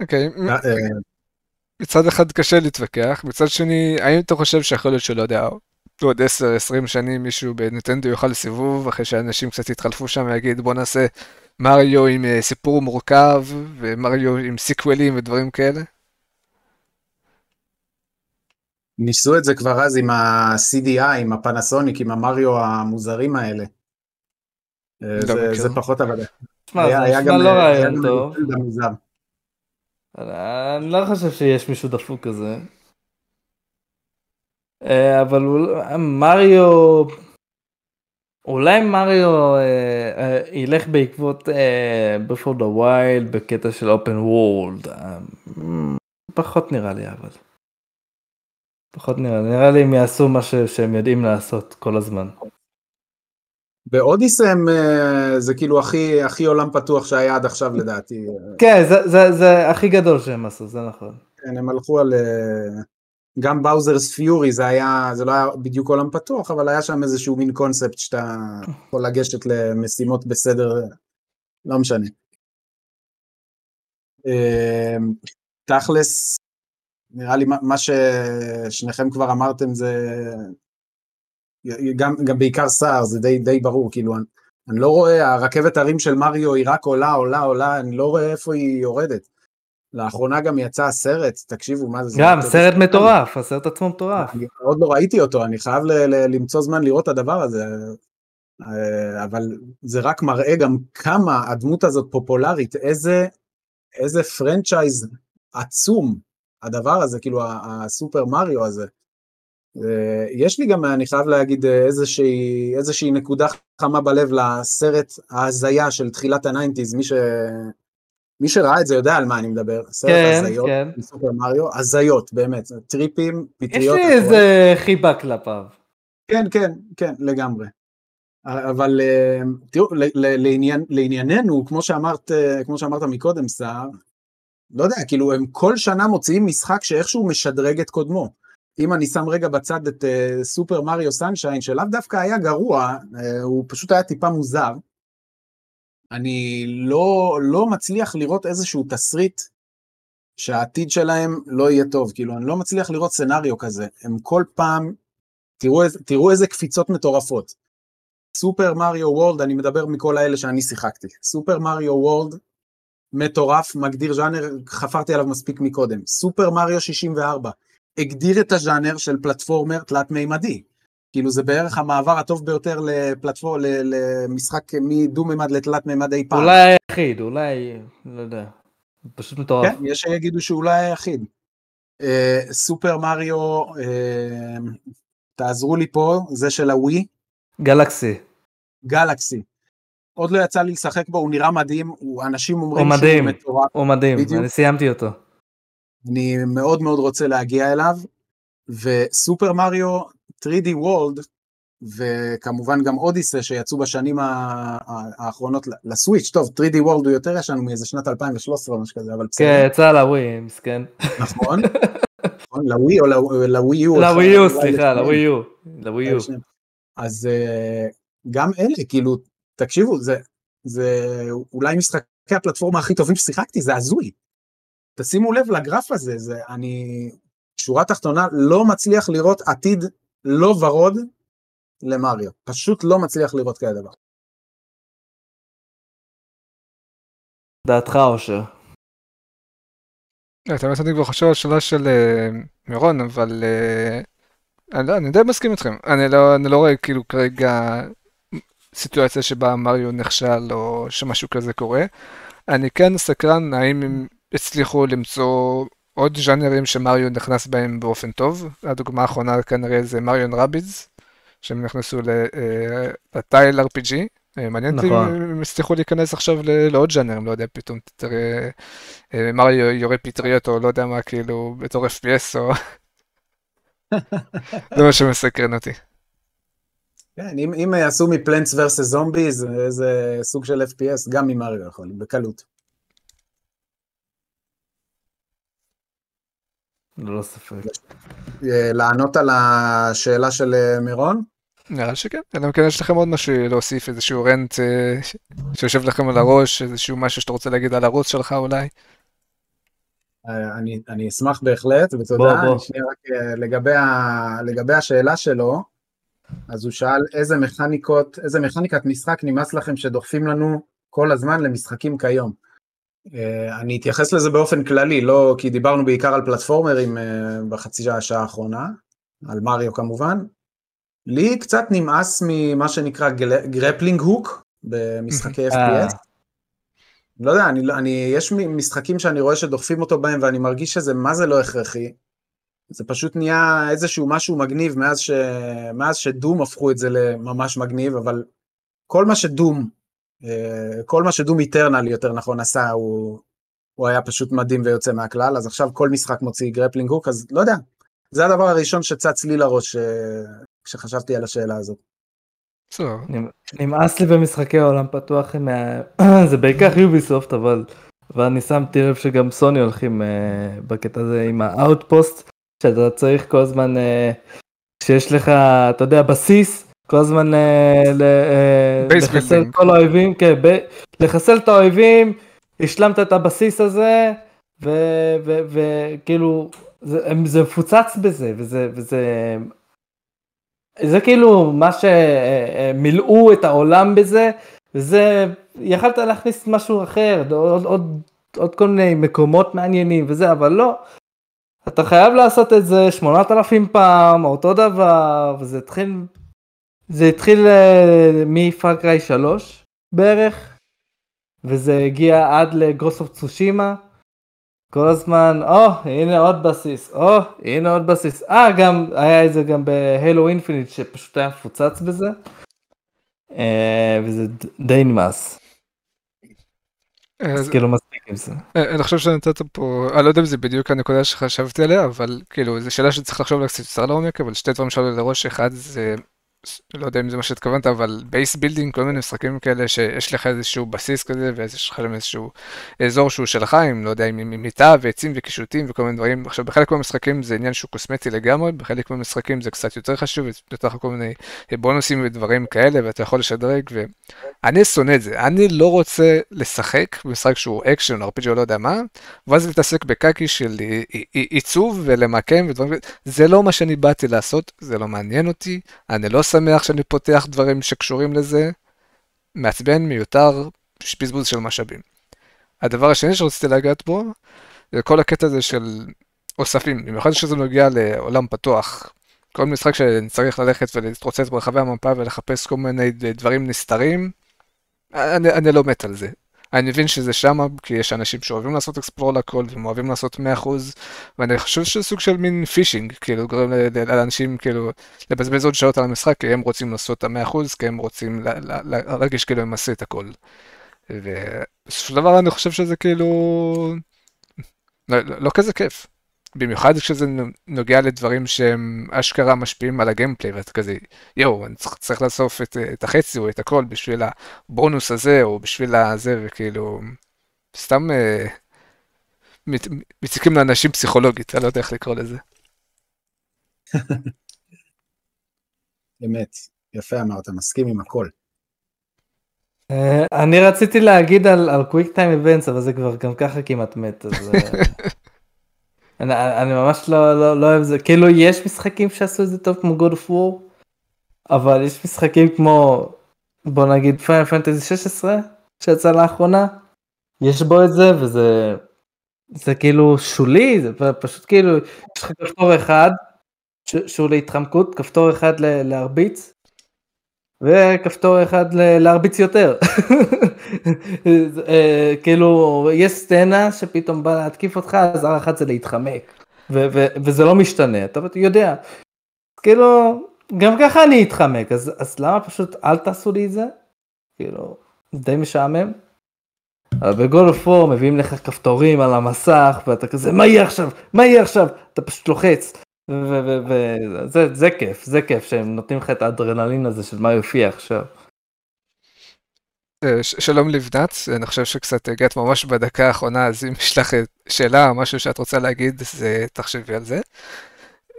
אוקיי. מצד אחד קשה להתווכח, מצד שני, האם אתה חושב שיכול להיות שלא יודע, עוד 10-20 שנים מישהו בנטנדו יוכל לסיבוב, אחרי שאנשים קצת יתחלפו שם ויגיד בוא נעשה מריו עם אה, סיפור מורכב, ומריו עם סיקוולים ודברים כאלה? ניסו את זה כבר אז עם ה-CDI, עם הפנסוניק, עם המריו המוזרים האלה. אה, זה, זה פחות עבודה. תשמע, זה נשמע לא רעיון טוב. אני לא חושב שיש מישהו דפוק כזה. אה, אבל מריו, אולי מריו אה, אה, ילך בעקבות Breath of the Wild בקטע של open world. פחות נראה לי אבל. פחות נראה נראה לי הם יעשו מה שהם יודעים לעשות כל הזמן. באודיסם אה, זה כאילו הכי, הכי עולם פתוח שהיה עד עכשיו לדעתי. כן, זה, זה, זה הכי גדול שהם עשו, זה נכון. כן, הם הלכו על... אה, גם באוזרס פיורי זה היה, זה לא היה בדיוק עולם פתוח, אבל היה שם איזשהו מין קונספט שאתה יכול לגשת למשימות בסדר, לא משנה. אה, תכלס, נראה לי מה ששניכם כבר אמרתם זה גם, גם בעיקר סער, זה די, די ברור, כאילו, אני, אני לא רואה, הרכבת הרים של מריו היא רק עולה, עולה, עולה, אני לא רואה איפה היא יורדת. לאחרונה גם יצא הסרט, תקשיבו מה זה. גם, סרט מטורף, הסרט עצמו מטורף. אני עוד לא ראיתי אותו, אני חייב ל- ל- למצוא זמן לראות את הדבר הזה. אה, אבל זה רק מראה גם כמה הדמות הזאת פופולרית, איזה, איזה franchise עצום הדבר הזה, כאילו הסופר מריו הזה. יש לי גם, אני חייב להגיד, איזושהי, איזושהי נקודה חמה בלב לסרט ההזיה של תחילת ה nineties, מי, ש... מי שראה את זה יודע על מה אני מדבר, סרט כן, הזיות כן. מסופר מריו, הזיות, באמת, טריפים, פטריות. יש לי איזה חיבה כלפיו. כן, כן, כן, לגמרי. אבל אה, תראו, לעניין, לענייננו, כמו שאמרת, כמו שאמרת מקודם, סער, לא יודע, כאילו הם כל שנה מוציאים משחק שאיכשהו משדרג את קודמו. אם אני שם רגע בצד את uh, סופר מריו סנשיין, שלאו דווקא היה גרוע, uh, הוא פשוט היה טיפה מוזר, אני לא, לא מצליח לראות איזשהו תסריט שהעתיד שלהם לא יהיה טוב, כאילו אני לא מצליח לראות סנאריו כזה, הם כל פעם, תראו, תראו איזה קפיצות מטורפות. סופר מריו וורלד, אני מדבר מכל האלה שאני שיחקתי, סופר מריו וורלד מטורף, מגדיר ז'אנר, חפרתי עליו מספיק מקודם, סופר מריו 64, הגדיר את הז'אנר של פלטפורמר תלת-מימדי. כאילו זה בערך המעבר הטוב ביותר לפלטפור... למשחק מדו-מימד לתלת-מימד אי פעם. אולי היחיד, אולי, לא יודע, פשוט מטורף. כן, יש שיגידו שאולי היחיד. אה, סופר מריו, אה, תעזרו לי פה, זה של הווי. גלקסי. גלקסי. עוד לא יצא לי לשחק בו, הוא נראה מדהים, הוא, אנשים אומרים הוא מדהים, שהוא מטורף. הוא מדהים, בדיוק. אני סיימתי אותו. אני מאוד מאוד רוצה להגיע אליו, וסופר מריו 3D World, וכמובן גם אודיסה שיצאו בשנים האחרונות לסוויץ', טוב, 3D World הוא יותר ישן מאיזה שנת 2013 או משהו כזה, אבל בסדר, כן, יצא לווי, מסכן. נכון? נכון, לווי או לווי- יו? לווי יו, סליחה. לווי יו. לווי יו. אז אה, גם אלה, כאילו, תקשיבו, זה, זה אולי משחקי הפלטפורמה הכי טובים ששיחקתי, זה הזוי. תשימו לב לגרף הזה, זה אני, שורה תחתונה, לא מצליח לראות עתיד לא ורוד למריו. פשוט לא מצליח לראות כאלה דבר. דעתך אושר. את האמת אני כבר חושב על השאלה של אה, מירון, אבל אה, אני לא- אני די מסכים איתכם. אני לא אני לא רואה כאילו כרגע סיטואציה שבה מריו נכשל או שמשהו כזה קורה. אני כן סקרן האם הם הצליחו למצוא עוד ז'אנרים שמריו נכנס בהם באופן טוב. הדוגמה האחרונה כנראה זה מריון רביז, שהם נכנסו אה, לטייל RPG. אה, מעניין אותי נכון. אם הם הצליחו להיכנס עכשיו ל- לעוד ז'אנרים, לא יודע, פתאום תראה אה, מריו יורה פטריות או לא יודע מה, כאילו, בתור FPS או... זה מה שמסקרן אותי. כן, אם, אם יעשו מפלנטס ורסס זומביז, איזה סוג של FPS, גם ממריו יכול, בקלות. ללא ספק. אה, לענות על השאלה של אה, מירון? נראה שכן, אלא אם כן יש לכם עוד משהו להוסיף, איזשהו רנט אה, שיושב לכם על הראש, איזשהו משהו שאתה רוצה להגיד על הרוץ שלך אולי. אני, אני אשמח בהחלט, ותודה. בוא, בוא. שנייה רק לגבי, ה, לגבי השאלה שלו, אז הוא שאל איזה מכניקות, איזה מכניקת משחק נמאס לכם שדוחפים לנו כל הזמן למשחקים כיום. אה, אני אתייחס לזה באופן כללי, לא כי דיברנו בעיקר על פלטפורמרים אה, בחצי השעה האחרונה, על מריו כמובן. לי קצת נמאס ממה שנקרא grappling hook במשחקי אה. FPS. לא יודע, אני, לא- אני, יש משחקים שאני רואה שדוחפים אותו בהם ואני מרגיש שזה מה זה לא הכרחי. זה פשוט נהיה איזשהו משהו מגניב מאז, ש... מאז ש Doom הפכו את זה לממש מגניב, אבל כל מה שדום, אה, כל מה ש Doom Eternal יותר נכון עשה, הוא, הוא היה פשוט מדהים ויוצא מהכלל, אז עכשיו כל משחק מוציא grappling hook, אז לא יודע, זה הדבר הראשון שצץ לי לראש אה, כשחשבתי על השאלה הזאת. נמאס לי במשחקי עולם פתוח. זה בעיקר Ubisoft אבל אבל אני שמתי לב שגם סוני הולכים אה, בקטע הזה עם ה outpost שאתה צריך כל הזמן אה, כשיש לך אתה יודע בסיס כל הזמן אה, אה, לחסל. את כל האויבים כן, לחסל את האויבים השלמת את הבסיס הזה וכאילו זה, זה מפוצץ בזה וזה וזה זה כאילו מה שמילאו את העולם בזה, וזה, יכלת להכניס משהו אחר, עוד, עוד, עוד כל מיני מקומות מעניינים וזה, אבל לא. אתה חייב לעשות את זה 8,000 פעם, אותו דבר, וזה התחיל, זה התחיל אה, מפאקריי 3 בערך, וזה הגיע עד ל Ghost of Tsushima. כל הזמן, או, הנה עוד בסיס, או, הנה עוד בסיס. אה, גם, היה את זה גם ב Halo Infinite שפשוט היה מפוצץ בזה. אה, וזה די נמאס. אה, אז כאילו מספיק עם זה. אה, אני חושב שנתת פה, אני לא יודע אם זה בדיוק הנקודה שחשבתי עליה, אבל כאילו, זו שאלה שצריך לחשוב עליה קצת יותר לעומק, אבל שתי דברים שעלו לראש, אחד זה, לא יודע אם זה מה שהתכוונת, אבל base building, כל מיני משחקים כאלה שיש לך איזשהו בסיס כזה, ויש לך איזשהו אזור שהוא שלך, עם, לא יודע, עם עם מיטה ועצים וקישוטים וכל מיני דברים. עכשיו, בחלק מהמשחקים זה עניין שהוא קוסמטי לגמרי, בחלק מהמשחקים זה קצת יותר חשוב, יוצר לך כל מיני בונוסים ודברים כאלה, ואתה יכול לשדרג, ואני שונא את זה. אני לא רוצה לשחק במשחק שהוא action RPG או לא יודע מה, ואז להתעסק בקקי של עי- עי- עיצוב ולמקם ודברים. זה לא מה שאני באתי לעשות, זה לא מעניין אותי, אני לא שמח שאני פותח דברים שקשורים לזה. מעצבן, מיותר, בזבוז של משאבים. הדבר השני שרציתי לגעת בו, זה כל הקטע הזה של אוספים, במיוחד שזה נוגע לעולם פתוח. כל משחק שאני צריך ללכת ולהתרוצץ ברחבי המפה ולחפש כל מיני דברים נסתרים, אני, אני לא מת על זה. אני מבין שזה שמה, כי יש אנשים שאוהבים לעשות אקספלור לכל, והם אוהבים לעשות 100%, ואני חושב שזה סוג של מין פישינג, כאילו, גורם לאנשים, כאילו, לבזבז עוד שעות על המשחק, כי הם רוצים לעשות את ה-100%, כי הם רוצים להרגיש כאילו הם עשו את הכל. ובסופו של דבר אני חושב שזה כאילו... לא, לא, לא כזה כיף. במיוחד כשזה נוגע לדברים שהם אשכרה משפיעים על הגיימפליי ואתה כזה יואו אני צריך, צריך לאסוף את, את החצי או את הכל בשביל הבונוס הזה או בשביל הזה וכאילו סתם אה, מת, מציקים לאנשים פסיכולוגית אני לא יודע איך לקרוא לזה. אמת יפה אמרת מסכים עם הכל. Uh, אני רציתי להגיד על, קוויק טיים איבנטס אבל זה כבר גם ככה כמעט מת אז uh, אני, אני ממש לא, לא, לא אוהב זה. כאילו יש משחקים שעשו את זה טוב כמו God of War אבל יש משחקים כמו בוא נגיד פיינל פנטזי 16 שיצא לאחרונה יש בו את זה וזה זה כאילו שולי זה פשוט כאילו יש לך כפתור אחד שהוא להתחמקות כפתור אחד להרביץ וכפתור אחד להרביץ יותר. אה, כאילו יש סצנה שפתאום בא להתקיף אותך אז הר אחד זה להתחמק. וזה לא משתנה אתה יודע. כאילו גם ככה אני אתחמק אז, אז למה פשוט אל תעשו לי את זה? כאילו די משעמם. אבל בגול פור מביאים לך כפתורים על המסך ואתה כזה מה יהיה עכשיו? מה יהיה עכשיו? אתה פשוט לוחץ וזה זה כיף, זה כיף שהם נותנים לך את האדרנלין הזה של מה יופיע עכשיו. אה, שלום לבנת, אני חושב שקצת הגעת ממש בדקה האחרונה, אז אם יש לך שאלה או משהו שאת רוצה להגיד, אז תחשבי על זה.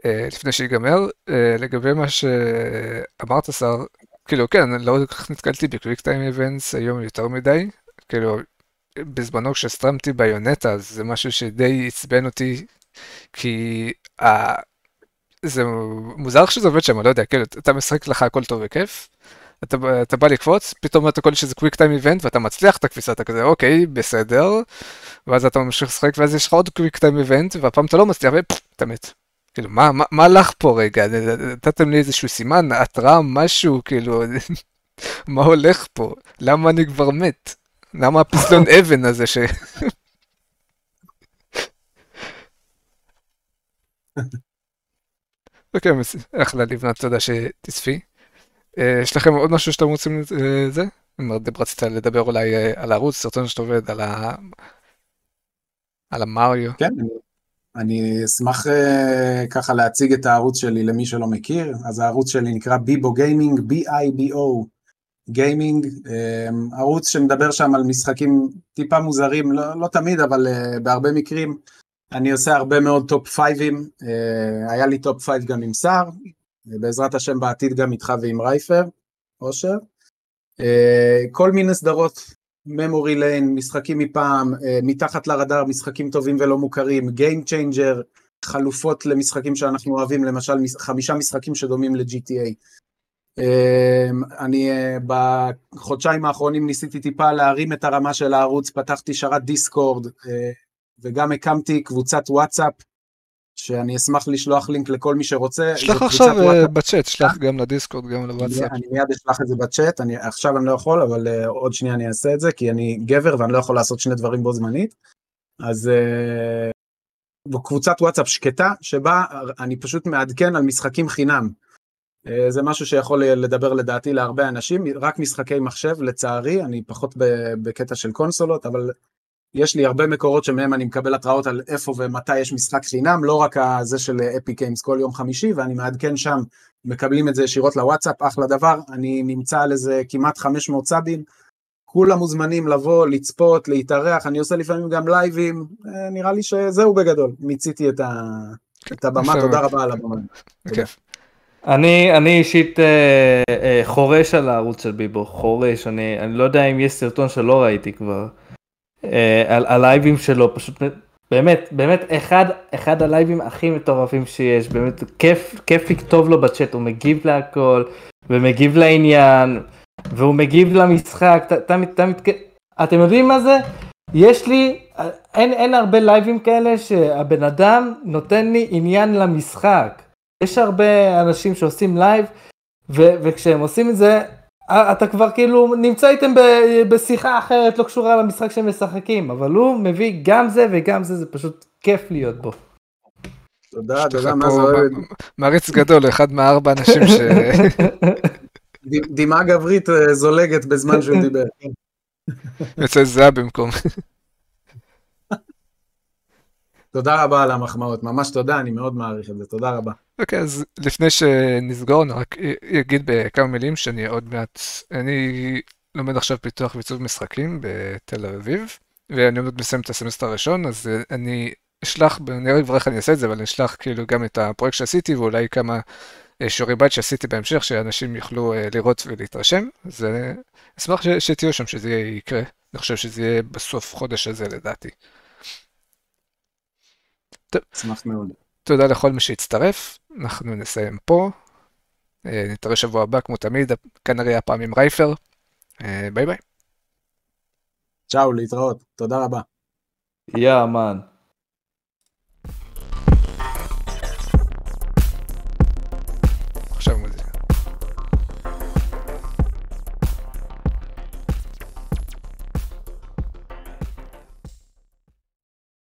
אה, לפני שיגמר, אה, לגבי מה שאמרת שר, כאילו כן, לא כל כך נתקלתי בקוויק טיים איבנטס היום יותר מדי, כאילו בזמנו כשסטרמתי ביונטה, זה משהו שדי עצבן אותי, כי זה מוזר שזה עובד שם, לא יודע, כאילו, אתה משחק לך הכל טוב וכיף, אתה, אתה בא לקפוץ, פתאום אתה קולט שזה קוויק טיים איבנט ואתה מצליח את הקפיצה, אתה כזה אוקיי, בסדר, ואז אתה ממשיך לשחק ואז יש לך עוד קוויק טיים איבנט, והפעם אתה לא מצליח ואתה מת. כאילו, מה, מה, מה לך פה רגע? נתתם לי איזשהו סימן, התראה, משהו, כאילו, מה הולך פה? למה אני כבר מת? למה הפסלון אבן הזה ש... אוקיי, אחלה לבנת, תודה שתצפי. אה, יש לכם עוד משהו שאתם רוצים לזה? אה, אם רצית לדבר אולי אה, על הערוץ, סרטון שאתה עובד, על ה... על המריו. כן, אני אשמח ככה להציג את הערוץ שלי למי שלא מכיר. אז הערוץ שלי נקרא Bibo Gaming, B-I-B-O Gaming, ערוץ שמדבר שם על משחקים טיפה מוזרים, לא, לא תמיד, אבל בהרבה מקרים. אני עושה הרבה מאוד top five ים, אה, היה לי top five גם עם סער, בעזרת השם בעתיד גם איתך ועם רייפר, אושר. אה, כל מיני סדרות, memory lane, משחקים מפעם, אה, מתחת לרדאר, משחקים טובים ולא מוכרים, Game Changer, חלופות למשחקים שאנחנו אוהבים, למשל חמישה משחקים שדומים ל-GTA. אני בחודשיים האחרונים ניסיתי טיפה להרים את הרמה של הערוץ, פתחתי שרת דיסקורד, וגם הקמתי קבוצת וואטסאפ, שאני אשמח לשלוח לינק לכל מי שרוצה. שלח עכשיו וואטסאפ. בצ'אט, שלח גם לדיסקורד, גם לוואטסאפ. אני מיד אשלח את זה בצ'אט, אני, עכשיו אני לא יכול, אבל uh, עוד שנייה אני אעשה את זה, כי אני גבר ואני לא יכול לעשות שני דברים בו זמנית. אז uh, קבוצת וואטסאפ שקטה, שבה אני פשוט מעדכן על משחקים חינם. Uh, זה משהו שיכול לדבר לדעתי להרבה אנשים, רק משחקי מחשב, לצערי, אני פחות בקטע של קונסולות, אבל יש לי הרבה מקורות שמהם אני מקבל התראות על איפה ומתי יש משחק חינם, לא רק זה של אפיק גיימס כל יום חמישי, ואני מעדכן שם, מקבלים את זה ישירות לוואטסאפ, אחלה דבר, אני נמצא על איזה כמעט 500 סאבים, כולם מוזמנים לבוא, לצפות, להתארח, אני עושה לפעמים גם לייבים, אה, נראה לי שזהו בגדול, מיציתי את, ה... את הבמה, תודה רבה על הבמה. אני, אני אישית אה, אה, חורש על הערוץ של ביבו, חורש, אני, אני לא יודע אם יש סרטון שלא ראיתי כבר. אה, על הלייבים שלו, פשוט באמת, באמת אחד, אחד הלייבים הכי מטורפים שיש, באמת כיף, כיף לכתוב לו בצ'אט, הוא מגיב להכל, ומגיב לעניין, והוא מגיב למשחק, תמיד, תמיד, אתם יודעים מה זה? יש לי, אין, אין הרבה לייבים כאלה שהבן אדם נותן לי עניין למשחק. יש הרבה אנשים שעושים לייב, וכשהם עושים את זה, אתה כבר כאילו נמצא איתם בשיחה אחרת לא קשורה למשחק שהם משחקים, אבל הוא מביא גם זה וגם זה, זה פשוט כיף להיות בו. תודה, תודה, מה זה אוהד? מעריץ גדול, אחד מהארבע אנשים ש... דמעה גברית אה, זולגת בזמן שהוא דיבר. יוצא זהה במקום. תודה רבה על המחמאות, ממש תודה, אני מאוד מעריך את זה, תודה רבה. אוקיי, okay, אז לפני שנסגור, אני רק אגיד בכמה מילים שאני עוד מעט, אני לומד עכשיו פיתוח ועיצוב משחקים בתל אביב, ואני עוד מסיים את הסמסטר הראשון, אז אני אשלח, אני כבר איך אני אעשה את זה, אבל אני אשלח כאילו גם את הפרויקט שעשיתי, ואולי כמה אה, שיעורי בית שעשיתי בהמשך, שאנשים יוכלו אה, לראות ולהתרשם, אז אשמח שתהיו שם, שזה יקרה. אני חושב שזה יהיה בסוף חודש הזה לדעתי. אשמח מאוד. תודה לכל מי שהצטרף, אנחנו נסיים פה. אה, נתראה שבוע הבא, כמו תמיד, כנראה הפעם עם רייפר. ביי ביי. צ'או, להתראות, תודה רבה. יא, yeah, מן.